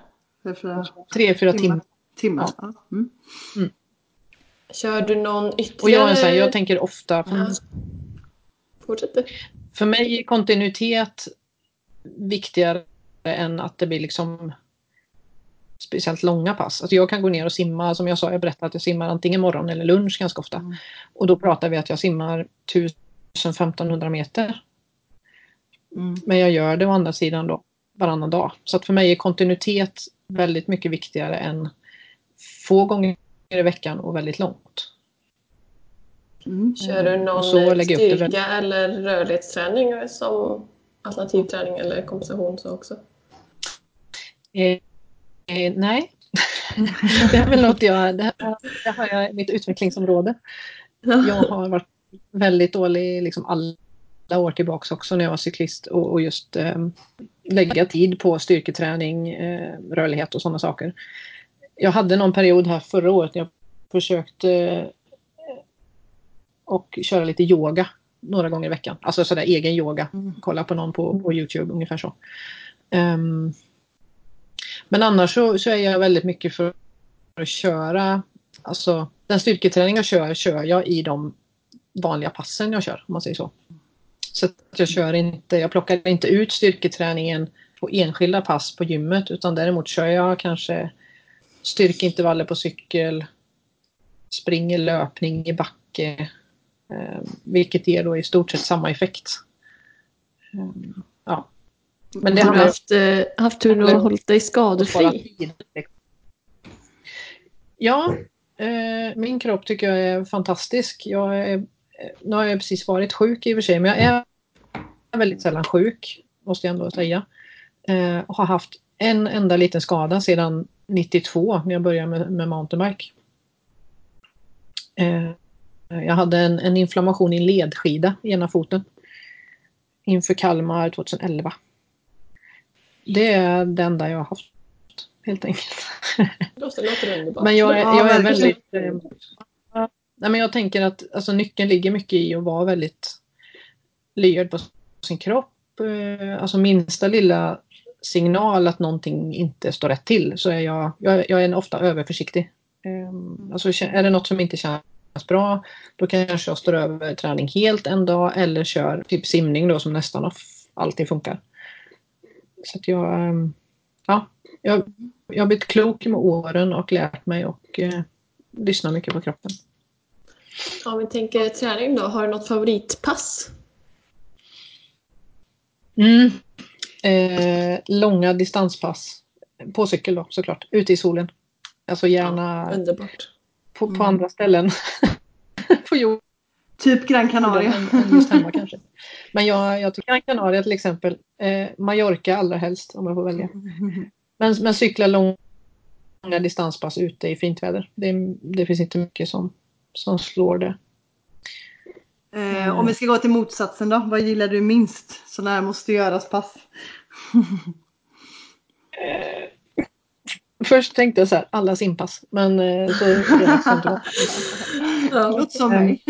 För att tre, fyra Timmar. timmar. timmar? Ja. Mm. Kör du någon ytterligare? Och jag är sån här, jag tänker ofta, Ja. Fortsätt du. För mig är kontinuitet viktigare än att det blir liksom speciellt långa pass. Alltså jag kan gå ner och simma, som jag sa, jag berättade att jag simmar antingen morgon eller lunch ganska ofta. Mm. Och då pratar vi att jag simmar 1000-1500 meter. Mm. Men jag gör det å andra sidan då varannan dag. Så att för mig är kontinuitet väldigt mycket viktigare än få gånger i veckan och väldigt långt. Mm. Kör du någon eh, styrka eller rörlighetsträning som alternativträning eller kompensation så också? Eh, eh, nej. <laughs> det är väl något jag, det, det har jag i mitt utvecklingsområde. Jag har varit väldigt dålig liksom alla år tillbaka också när jag var cyklist och, och just eh, lägga tid på styrketräning, eh, rörlighet och sådana saker. Jag hade någon period här förra året när jag försökte eh, och köra lite yoga några gånger i veckan. Alltså sådär egen yoga. Mm. Kolla på någon på, på Youtube ungefär så. Ehm, men annars så, så är jag väldigt mycket för att köra, alltså den styrketräning jag kör, kör jag i de vanliga passen jag kör, om man säger så. Så att jag kör inte, jag plockar inte ut styrketräningen på enskilda pass på gymmet utan däremot kör jag kanske styrkeintervaller på cykel, springer löpning i backe, eh, vilket ger då i stort sett samma effekt. Mm, ja. Men det har du haft, eh, haft tur och hållit dig att skadefri? Ja, eh, min kropp tycker jag är fantastisk. Jag är, eh, nu har jag precis varit sjuk i och för sig, men jag är väldigt sällan sjuk, måste jag ändå säga. Eh, har haft en enda liten skada sedan 92 när jag började med, med mountainbike. Eh, jag hade en, en inflammation i en ledskida i ena foten. inför Kalmar 2011. Det är det enda jag har haft helt enkelt. <laughs> Det låter underbart. Men jag är, Ja, jag är väldigt... Eh, nej, men jag tänker att alltså, nyckeln ligger mycket i att vara väldigt lyhörd på sin kropp. Eh, alltså minsta lilla signal att någonting inte står rätt till så är jag, jag, jag är ofta överförsiktig. Eh, alltså, är det något som inte känns bra då kanske jag står över träning helt en dag eller kör typ simning då som nästan alltid funkar. Så att jag, eh, ja, jag, jag har blivit klok med åren och lärt mig och eh, lyssnar mycket på kroppen. Om vi tänker träning då, har du något favoritpass? Mm. Eh, långa distanspass. På cykel då såklart. Ute i solen. Alltså gärna Underbart. på, på Mm. andra ställen. <laughs> på jorden Typ Gran Canaria. just hemma kanske. Men jag, jag tycker Gran Canaria till exempel. Eh, Mallorca allra helst om jag får välja. Men, men cykla långa distanspass ute i fint väder. Det, det finns inte mycket som, som slår det. Eh, om vi ska gå till motsatsen då. Vad gillar du minst? Sådana här måste göras pass. Först tänkte jag så här, alla simpass. Men eh, så. <laughs> Ja. Låt som mig.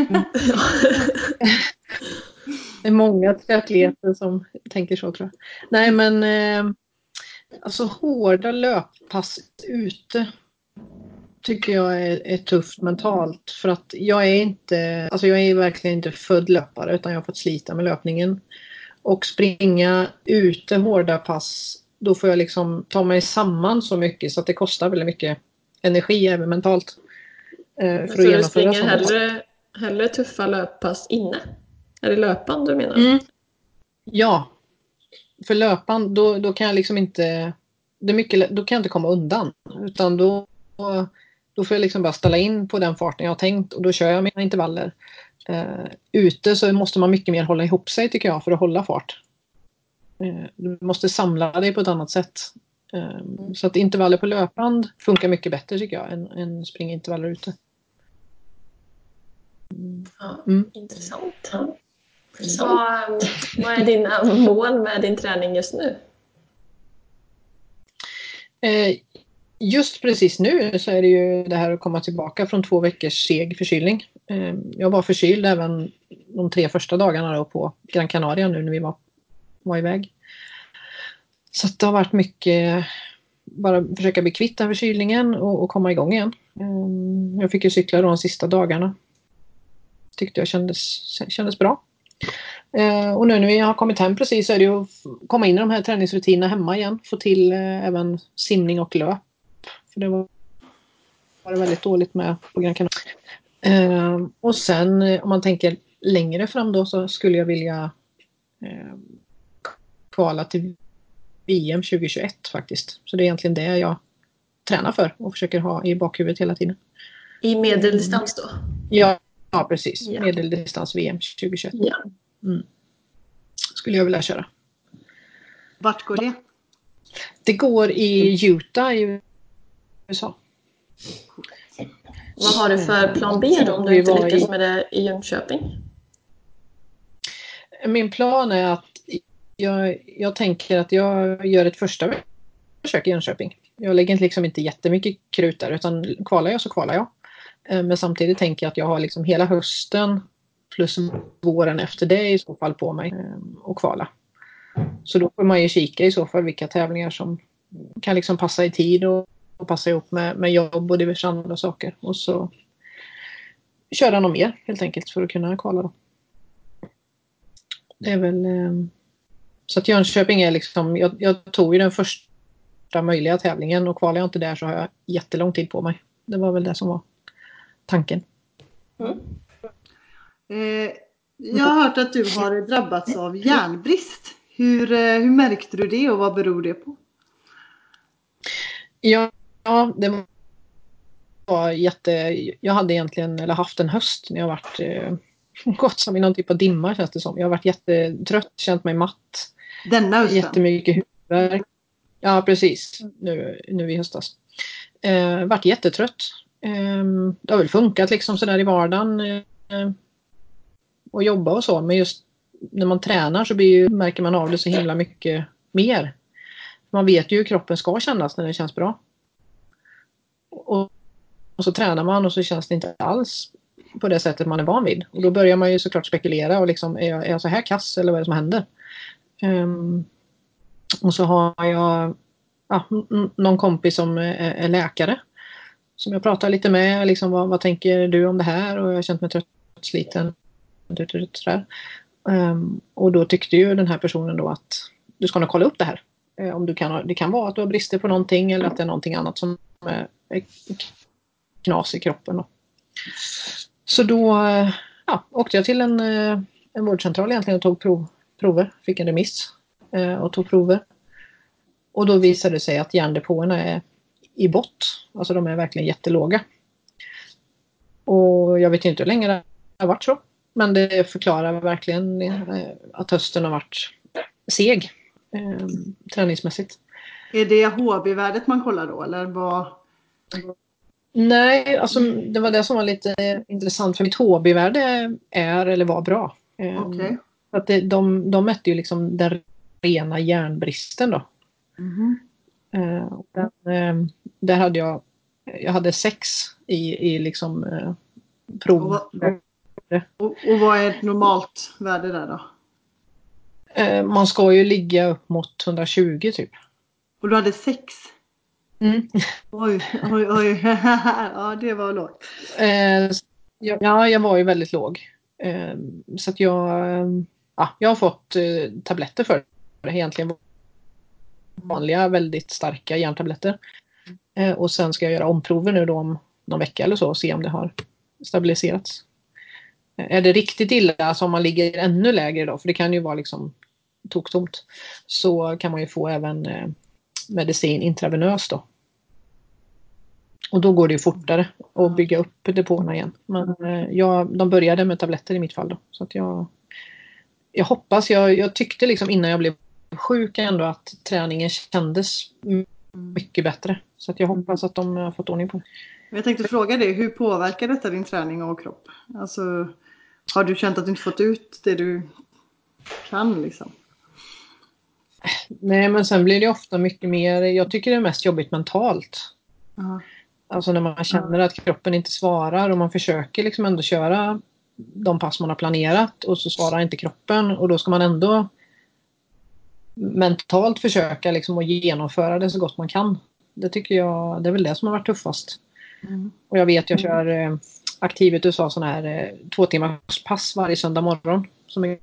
Det är många triatleter som tänker så tror jag. Nej men eh, alltså hårda löppass ute tycker jag är, är tufft mentalt. För att jag är inte, alltså jag är verkligen inte född löpare utan jag har fått slita med löpningen. Och springa ute hårda pass, då får jag liksom ta mig samman så mycket så att det kostar väldigt mycket energi även mentalt. Eh, Så för att du springer sådana hellre, hellre tuffa löppass inne? Är det löpan du menar? Mm. Ja. För löpan, då, då kan jag liksom inte... Det är mycket, då kan jag inte komma undan. Utan då, då får jag liksom bara ställa in på den farten jag har tänkt och då kör jag mina intervaller. Eh, ute så måste man mycket mer hålla ihop sig tycker jag för att hålla fart. Eh, du måste samla dig på ett annat sätt. Eh, så att intervaller på löpband funkar mycket bättre tycker jag än, än springa intervaller ute. Ja, Mm. Intressant. Vad, vad är dina mål med din träning just nu? Just precis nu så är det ju det här att komma tillbaka från två veckors seg förkylning. Eh, jag var förkyld även de tre första dagarna då på Gran Canaria nu när vi var, var iväg. Så att det har varit mycket bara försöka bli kvitt den förkylningen och, och komma igång igen. Eh, jag fick ju cykla då de sista dagarna. Tyckte jag kändes, kändes bra. Eh, och nu när vi har kommit hem precis så är det ju att komma in i de här träningsrutinerna hemma igen. Få till även simning och löp. För det var, var det väldigt dåligt med på Gran Canaria. Eh, och sen eh, om man tänker längre fram då så skulle jag vilja eh, kvala till VM 2021 faktiskt. Så det är egentligen det jag tränar för och försöker ha i bakhuvudet hela tiden. I medeldistans då? Ja, ja precis. Ja. Medeldistans VM 2021 Ja. skulle jag vilja köra. Vart går det? Det går i Utah i USA. Vad har du för plan B då om du inte lyckas med det i Jönköping? Min plan är att jag, jag tänker att jag gör ett första försök i Jönköping. Jag lägger liksom inte jättemycket krut där utan kvalar jag så kvalar jag. Eh, Men samtidigt tänker jag att jag har liksom hela hösten plus våren efter det i så fall på mig eh, att kvala. Så då får man ju kika i så fall vilka tävlingar som kan liksom passa i tid och, och passa ihop med, med jobb och diverse andra saker. Och så köra något mer helt enkelt för att kunna kvala då. Det är väl... Eh, så att Jönköping är liksom... Jag, jag tog ju den första möjliga tävlingen och kvalar jag inte där så har jag jättelång tid på mig. Det var väl det som var tanken. Mm. Eh, jag har hört att du har drabbats av järnbrist. Hur, eh, hur märkte du det och vad beror det på? Ja, ja det var jätte... Jag hade egentligen, eller haft en höst när jag varit eh, <laughs> gått som i någon typ av dimma känns det som. Jag har varit jättetrött, känt mig matt. Denna hösten? Jättemycket huvudvärk. Ja, precis. Nu, nu i höstas. Eh, vart jättetrött. Eh, det har väl funkat liksom sådär i vardagen. Eh, och jobba och så. Men just när man tränar så ju, märker man av det så himla mycket mer. Man vet ju hur kroppen ska kännas när det känns bra. Och, så tränar man och så känns det inte alls på det sättet man är van vid. Och då börjar man ju såklart spekulera och liksom, är jag, är jag så här kass eller vad är det som händer? Um, och så har jag ja, någon kompis som är, är, läkare. Som jag pratar lite med. Liksom, vad, vad, tänker du om det här? Och jag har känt mig trött, sliten. Um, och då tyckte ju den här personen då att du ska nog kolla upp det här. Ehm, om du kan, det kan vara att du har brister på någonting eller att det är någonting annat som är, är knas i kroppen. Då. Så då ja, åkte jag till en, eh, en vårdcentral egentligen och tog prov, prover. Fick en remiss eh, och tog prover. Och då visade det sig att järndepåerna är i bott. Alltså de är verkligen jättelåga. Och jag vet inte hur länge det har varit så. Men det förklarar verkligen eh, att hösten har varit seg eh, träningsmässigt. Är det HB-värdet man kollar då eller vad? Nej, alltså det var det som var lite intressant för mitt HB-värde är eller var bra. Ehm, okay. att det, de, de mätte ju liksom den rena järnbristen då. Mm. Den, ehm, där hade jag, jag hade sex i, i liksom eh, prov. Och, och, och, och vad är ett normalt värde där då? Man ska ju ligga upp mot 120 typ. Och du hade sex? Mm. Oj, oj, oj. <laughs> ja, det var lågt. Eh, ja, jag var ju väldigt låg. Eh, så att jag, ja, jag har fått eh, tabletter för det. Egentligen vanliga, väldigt starka järntabletter. Eh, och sen ska jag göra omprover nu då om någon vecka eller så och se om det har stabiliserats. Eh, är det riktigt illa, alltså om man ligger ännu lägre då, för det kan ju vara liksom toktomt, så kan man ju få även eh, medicin intravenöst då. Och då går det ju fortare att bygga upp depåerna igen. Men eh, jag, de började med tabletter i mitt fall då. Så att jag, jag hoppas, jag, jag tyckte liksom innan jag blev sjuk ändå att träningen kändes mycket bättre. Så att jag hoppas att de har fått ordning på det. Jag tänkte fråga dig, hur påverkar detta din träning och kropp? Alltså, har du känt att du inte fått ut det du kan liksom? Nej, men sen blir det ofta mycket mer, jag tycker det är mest jobbigt mentalt. Uh-huh. Alltså när man känner att kroppen inte svarar och man försöker liksom ändå köra de pass man har planerat och så svarar inte kroppen och då ska man ändå mentalt försöka liksom att genomföra det så gott man kan. Det tycker jag, det är väl det som har varit tuffast. Mm. Och jag vet, jag kör eh, Aktivet USA sån här eh, två timmars pass varje söndag morgon som är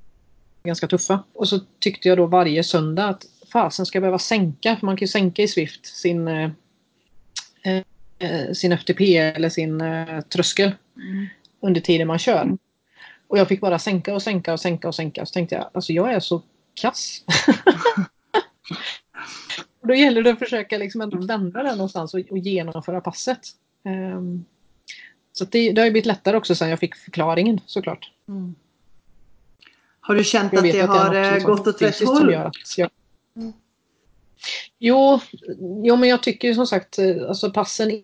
ganska tuffa. Och så tyckte jag då varje söndag att fasen ska jag behöva sänka, för man kan ju sänka i Swift sin, eh, eh sin FTP eller sin eh, tröskel mm. under tiden man kör. Och jag fick bara sänka och sänka och sänka och sänka. Så tänkte jag, alltså jag är så kass. och <laughs> då gäller det att försöka liksom ändå vända den någonstans och, och genomföra passet. Um, så det, det har blivit lättare också sen jag fick förklaringen såklart. Mm. Har du känt att det, att har eh, gått åt rätt håll? Jag... Mm. Jo, jo, men jag tycker som sagt, eh, alltså passen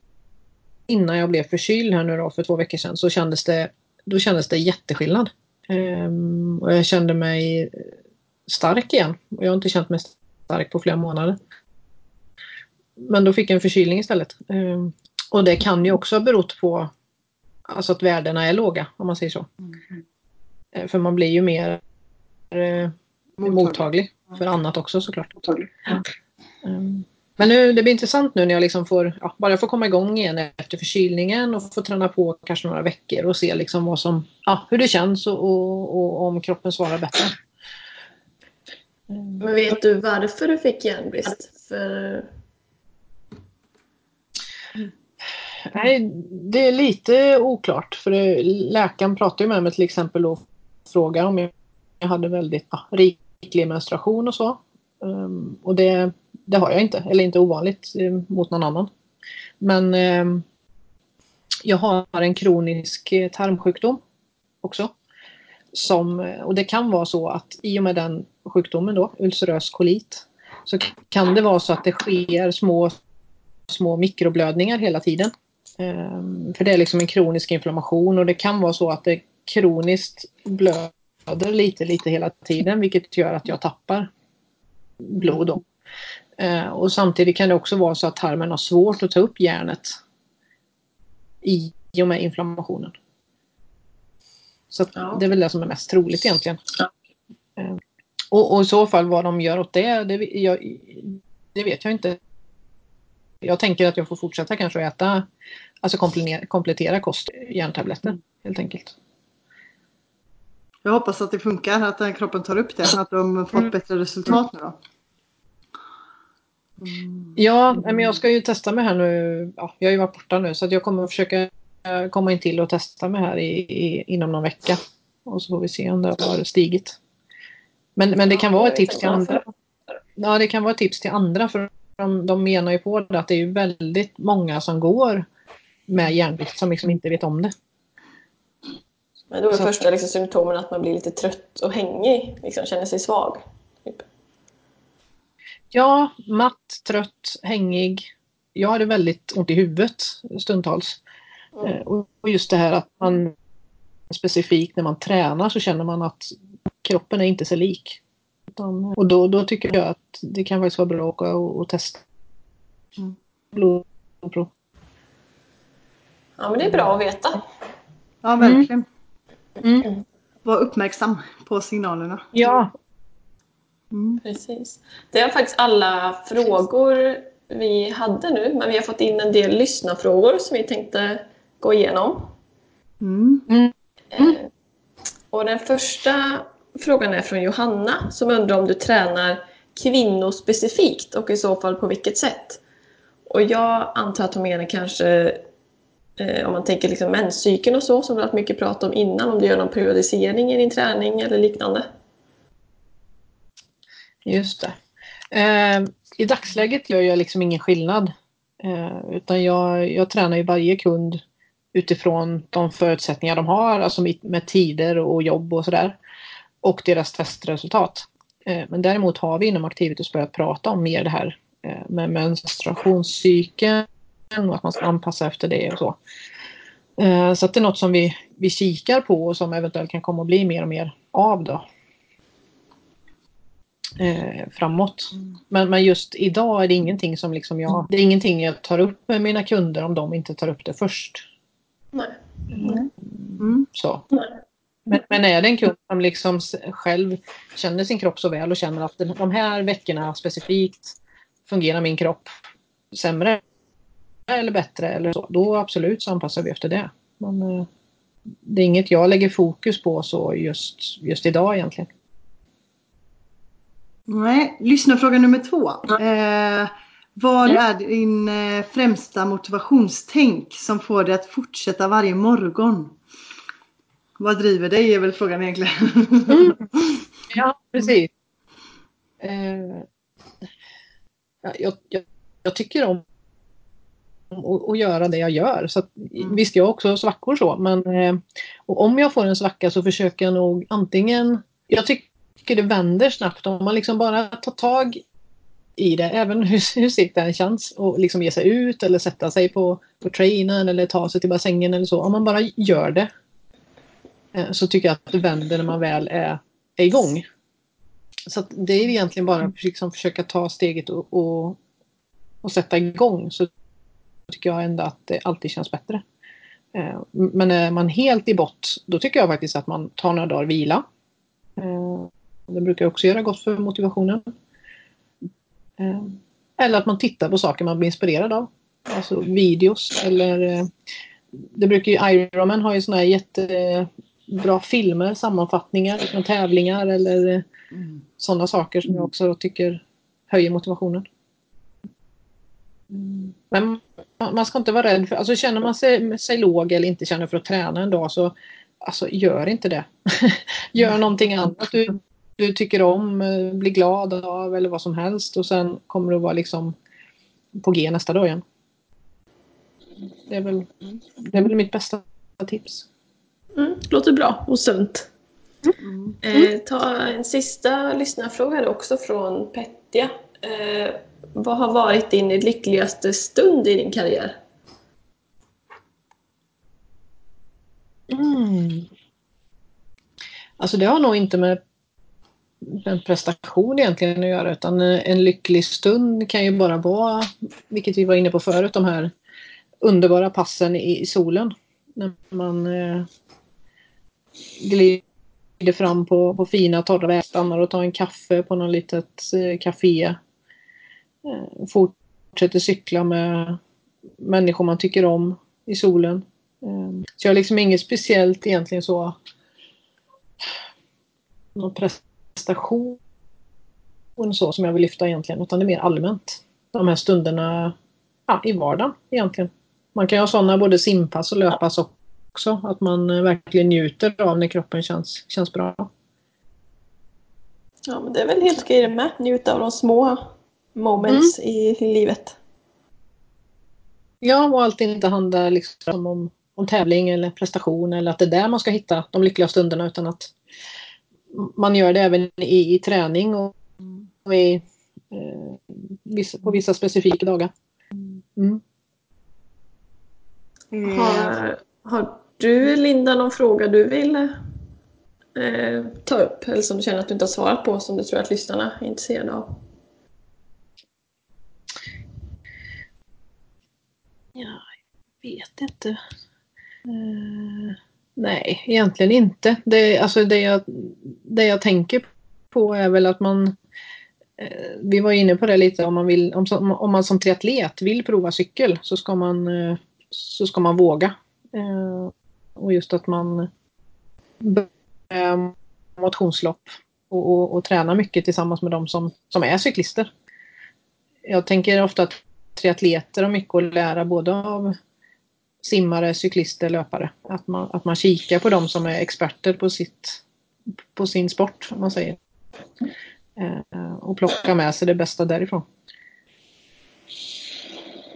innan jag blev förkyld här nu då för två veckor sedan så kändes det, då kändes det jätteskillnad. Um, och jag kände mig stark igen. Och jag har inte känt mig stark på flera månader. Men då fick jag en förkylning istället. Um, och det kan ju också ha berott på alltså att värdena är låga om man säger så. Mm. För man blir ju mer eh, mottaglig. mottaglig för annat också såklart. Mm. Men nu, det blir intressant nu när jag liksom får, ja, bara får komma igång igen efter förkylningen och få träna på kanske några veckor och se liksom vad som, ja, hur det känns och, och, och om kroppen svarar bättre. Men vet du varför du fick järnbrist? För... Nej, det är lite oklart. För läkaren pratade med mig till exempel och frågade om jag hade väldigt ja, riklig menstruation och så. Um, och det, det har jag inte, eller inte ovanligt um, mot någon annan. Men um, jag har en kronisk eh, tarmsjukdom också. Som, eh, och det kan vara så att i och med den sjukdomen då, ulcerös kolit, så kan det vara så att det sker små, små mikroblödningar hela tiden. Um, för det är liksom en kronisk inflammation och det kan vara så att det kroniskt blöder blöder lite, lite hela tiden vilket gör att jag tappar blod. Då. Eh, och samtidigt kan det också vara så att tarmen har svårt att ta upp järnet i och med inflammationen. Så ja. det är väl det som är mest troligt egentligen. Ja. Eh, och, och, i så fall vad de gör åt det, det, jag, det vet jag inte. Jag tänker att jag får fortsätta kanske att äta, alltså komplettera, komplettera kost, järntabletter helt enkelt. Jag hoppas att det funkar, att kroppen tar upp det, att de fått mm. bättre resultat nu då. Mm. Ja, men jag ska ju testa mig här nu. Ja, jag har ju varit borta nu så att jag kommer att försöka komma in till och testa mig här i, i, inom någon vecka. Och så får vi se om det har stigit. Men, men det kan vara ett tips till andra. Ja, det kan vara ett tips till andra för de, de menar ju på det att det är väldigt många som går med järnvikt som liksom inte vet om det. Men då är så. första liksom, symptomen att man blir lite trött och hängig, liksom, känner sig svag? Typ. Ja, matt, trött, hängig. Jag hade väldigt ont i huvudet stundtals. Mm. Eh, och just det här att man specifikt när man tränar så känner man att kroppen är inte så lik. Och då, då tycker jag att det kan faktiskt vara bra att åka och, och testa mm. blodprov. Ja men det är bra att veta. Ja verkligen. Mm. Mm. Var uppmärksam på signalerna. Ja. Mm. Precis. Det är faktiskt alla frågor vi hade nu men vi har fått in en del lyssnarfrågor som vi tänkte gå igenom. Mm. Eh, och den första frågan är från Johanna som undrar om du tränar kvinnospecifikt och i så fall på vilket sätt? Och jag antar att hon menar kanske eh, Eh, om man tänker liksom menscykeln och så som vi har haft mycket prat om innan, om du gör någon periodisering i din träning eller liknande? Just det. Eh, I dagsläget gör jag liksom ingen skillnad. Eh, utan jag, jag tränar ju varje kund utifrån de förutsättningar de har, alltså med tider och jobb och sådär. Och deras testresultat. Eh, men däremot har vi inom Activitus börjat prata om mer det här eh, med menstruationscykeln och att man ska anpassa efter det och så. Eh, så det är något som vi, vi kikar på och som eventuellt kan komma att bli mer och mer av då. framåt. Men, men just idag är det ingenting som liksom jag, det är ingenting jag tar upp med mina kunder om de inte tar upp det först. Nej. Mm. Så. Nej. Men, men, är det en kund som liksom själv känner sin kropp så väl och känner att de här veckorna specifikt fungerar min kropp sämre eller bättre eller så, då absolut så anpassar vi efter det. Men eh, det är inget jag lägger fokus på så just, just idag egentligen. Nej, lyssna nummer två. Eh, vad är din eh, främsta motivationstänk som får dig att fortsätta varje morgon? Vad driver dig är väl frågan egentligen. Mm. Ja, precis. Eh, jag, jag, jag, tycker om att göra det jag gör. Så att, mm. Visst, jag har också svackor så, men eh, om jag får en svacka så försöker jag nog antingen... Jag tycker det vänder snabbt om man liksom bara tar tag i det, även <laughs> hur, hur segt det än känns, och liksom ge sig ut eller sätta sig på, på trainen eller ta sig till bassängen eller så. Om man bara gör det Eh, så tycker jag att det vänder när man väl är, är igång. Så det är egentligen bara att liksom försöka ta steget och, och, och, sätta igång så tycker jag ändå att det alltid känns bättre. Eh, men är man helt i bott då tycker jag faktiskt att man tar några dagar vila. Eh, det brukar också göra gott för motivationen. Eh, eller att man tittar på saker man blir inspirerad av. Alltså videos eller det brukar ju Ironman har ju såna här jättebra filmer, sammanfattningar från tävlingar eller mm. sådana saker som jag också tycker höjer motivationen. Mm. Men man ska inte vara rädd för, alltså känner man sig, sig låg eller inte känner för att träna en dag så alltså gör inte det. <laughs> gör någonting annat du, du tycker om, eh, blir glad av eller vad som helst och sen kommer du vara liksom på G nästa dag igen. Det är väl, det är väl mitt bästa tips. Mm, låter bra och sunt. Mm. Eh, ta en sista lyssnarfråga också från Petja. Eh, vad har varit din lyckligaste stund i din karriär? Mm. Alltså det har nog inte med en prestation egentligen att göra utan en lycklig stund kan ju bara vara, vilket vi var inne på förut, de här underbara passen i solen. När man eh, glider fram på, på fina torra vägar, stannar och tar en kaffe på något litet eh, café. Eh, fortsätter cykla med människor man tycker om i solen. Eh, så jag har liksom inget speciellt egentligen så någon prestation så som jag vill lyfta egentligen utan det är mer allmänt. De här stunderna ja, i vardagen egentligen. Man kan ju ha sådana både simpass och löppass också. Att man eh, verkligen njuter av när kroppen känns, känns bra. Ja men det är väl helt okej det med. Njuta av de små moments mm. i, i livet. Ja och allt inte handlar liksom om, om tävling eller prestation eller att det är där man ska hitta de lyckliga stunderna utan att man gör det även i, i träning och, och i, eh, vissa, på vissa specifika dagar. Mm. Mm. Har, har du Linda någon fråga du vill eh, ta upp eller som du känner att du inte har svarat på som du tror att lyssnarna är intresserade av? Ja, jag vet inte. Uh, nej, egentligen inte. Det, alltså det, jag, det jag tänker på är väl att man uh, vi var inne på det lite om man, vill, om, om man som triatlet vill prova cykel så ska man uh, så ska man våga. Och just att man börjar motionslopp och, och, och träna mycket tillsammans med de som, som är cyklister. Jag tänker ofta att triatleter har mycket att lära både av simmare, cyklister, löpare. Att man, att man kikar på de som är experter på, sitt, på sin sport, om man säger. Eh, och plocka med sig det bästa därifrån.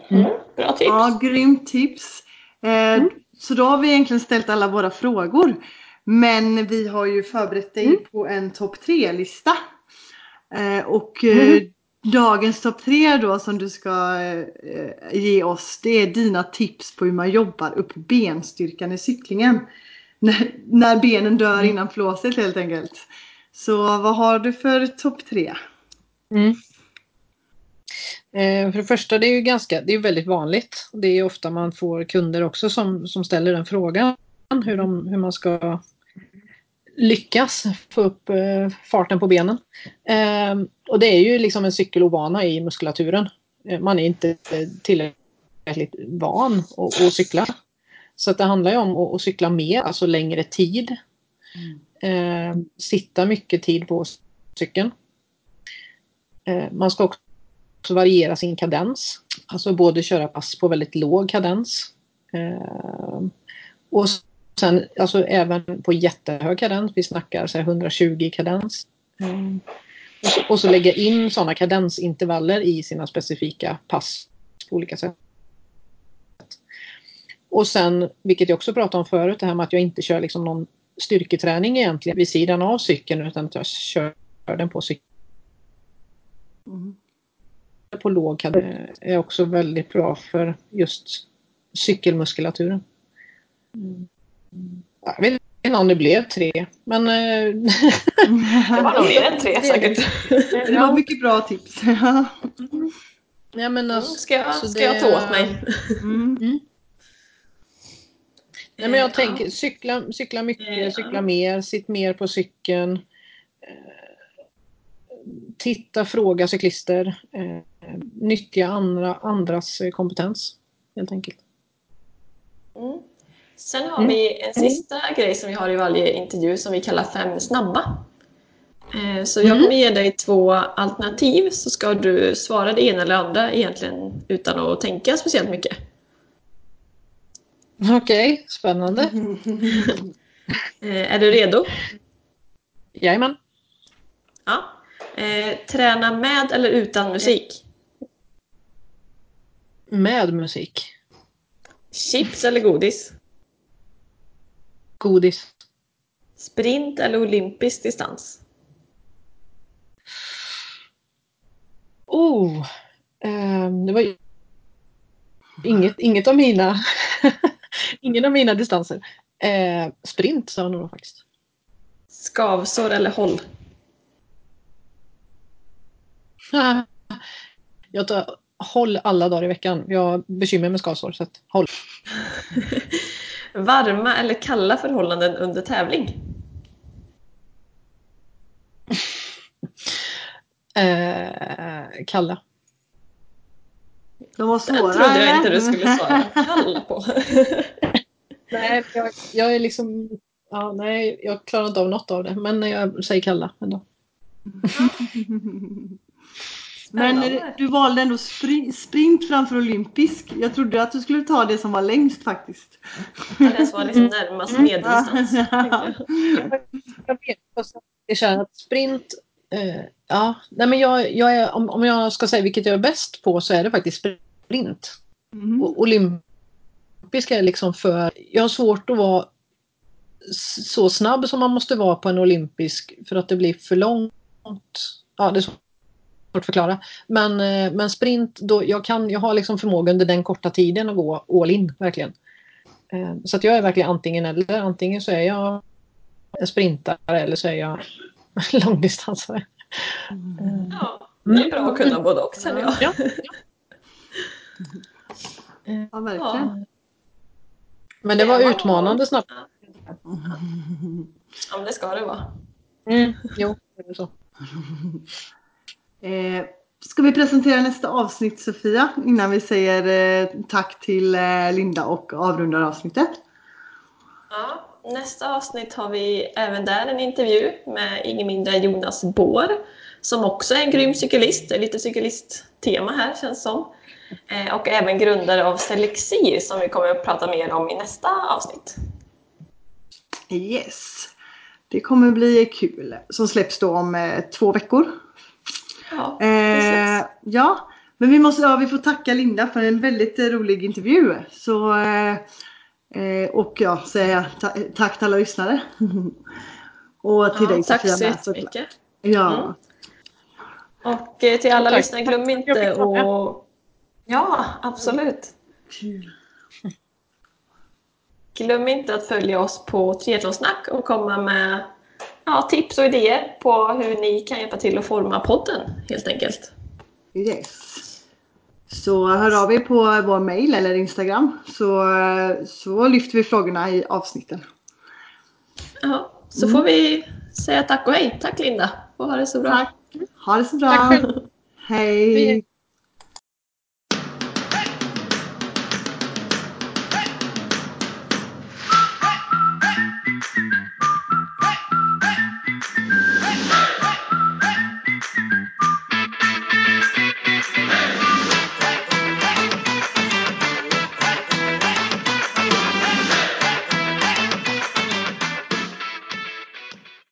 Mm. Bra tips. Ja, grymt tips. Eh, mm. Så då har vi egentligen ställt alla våra frågor. Men vi har ju förberett dig mm. på en topp tre-lista. Eh, och eh, mm. Dagens topp tre då som du ska ge oss det är dina tips på hur man jobbar upp benstyrkan i cyklingen. När, när benen dör mm. innan flåset helt enkelt. Så vad har du för topp tre? Mm. Eh, för det första, det är ju ganska, det är väldigt vanligt. Det är ofta man får kunder också som, som ställer den frågan. Hur, de, hur man ska lyckas få upp eh, farten på benen. Eh, och det är ju liksom en cykelovana i muskulaturen. Eh, man är inte tillräckligt van att, cykla. Så att det handlar ju om att, cykla mer, alltså längre tid. Mm. sitta mycket tid på cykeln. Ehm, man ska också variera sin kadens. Alltså både köra pass på väldigt låg kadens. Eh, och sen alltså även på jättehög kadens. Vi snackar så 120 kadens. Eh, och, så, och, så, lägga in sådana kadensintervaller i sina specifika pass på olika sätt. Och sen, vilket jag också pratade om förut, det här med att jag inte kör liksom någon styrketräning egentligen vid sidan av cykeln utan att jag kör den på cykeln. Mm på låg är också väldigt bra för just cykelmuskulaturen. Mm. Jag vet inte om det blev tre, men... Eh, det var nog mer än tre <laughs> säkert. Det var mycket bra tips. <laughs> ja, men alltså, ska jag, alltså ska jag ta åt mig? Mm. Mm. Nej, men jag tänker cykla, cykla mycket, cykla mer, sitt mer på cykeln. Eh, titta, fråga cyklister. Eh, nyttja andra, andras eh, kompetens helt enkelt. Mm. Sen har mm. vi en sista mm. grej som vi har i varje intervju som vi kallar fem snabba. Eh, så jag mm. kommer ge dig två alternativ så ska du svara det ena eller andra egentligen utan att tänka speciellt mycket. Okej, okay, spännande. <laughs> Är du redo? Jajamän. Ja. Eh, träna med eller utan musik? Med musik. Chips eller godis? Godis. Sprint eller olympisk distans? Oh, eh, det var inget, inget av mina <laughs> ingen av mina distanser. Eh, sprint sa jag nog faktiskt. Skavsår eller håll? <laughs> Jag tar håll alla dagar i veckan. Jag har bekymmer med skavsår, så att håll. <laughs> Varma eller kalla förhållanden under tävling? <laughs> Eh, kalla. De var Den svåra trodde jag inte du skulle svara <laughs> kalla på. <laughs> Nej, jag, jag är liksom... Ja, nej, jag klarar inte av något av det. Men jag säger kalla ändå. Men du valde ändå spri- sprint framför olympisk. Jag trodde att du skulle ta det som var längst faktiskt. Ja, Den som var liksom närmast medeldistans. tänkte jag. Jag vet också att det sprint... Eh, ja, nej men jag, jag är, om, om jag ska säga vilket jag är bäst på så är det faktiskt sprint. Mm. Och olympiska är liksom för... Jag har svårt att vara så snabb som man måste vara på en olympisk för att det blir för långt. Ja, det är svårt att förklara. Men, eh, men sprint, då, jag, kan, jag har liksom förmåga under den korta tiden att gå all in, verkligen. Eh, Så att jag är verkligen antingen eller. Antingen så är jag en sprintare eller så är jag <laughs> långdistansare. Ja, det är bra att kunna både och känner jag. Ja. Ja, verkligen. Ja. Men det var utmanande snabbt. Ja, men det ska det vara. Mm, jo, det är så. Eh, ska vi presentera nästa avsnitt Sofia innan vi säger eh, tack till eh, Linda och avrundar avsnittet? Ja, nästa avsnitt har vi även där en intervju med ingen mindre än Jonas Bår som också är en grym cyklist. Det är lite cykelisttema här känns som. Eh, Och även grundare av Selexir som vi kommer att prata mer om i nästa avsnitt. Yes. Det kommer bli kul. Som släpps då om eh, två veckor. Ja, Eh, ja, men vi, måste, ja, vi får tacka Linda för en väldigt eh, rolig intervju. Så, eh, eh, och ja, säga ta, tack till alla lyssnare. <laughs> och till Ja, dig tack Sofia så jättemycket. Ja. Mm. Och eh, till alla Tack. lyssnare, glöm inte att... Ja, absolut. Kul. Glöm inte att följa oss på Triathlonsnack och komma med ja, tips och idéer på hur ni kan hjälpa till att forma podden helt enkelt. Yes. Så hör av er på vår mail eller Instagram så, så lyfter vi frågorna i avsnitten. Ja, så får vi säga tack och hej. Tack Linda och ha det så bra. Tack. Ha det så bra. Hej.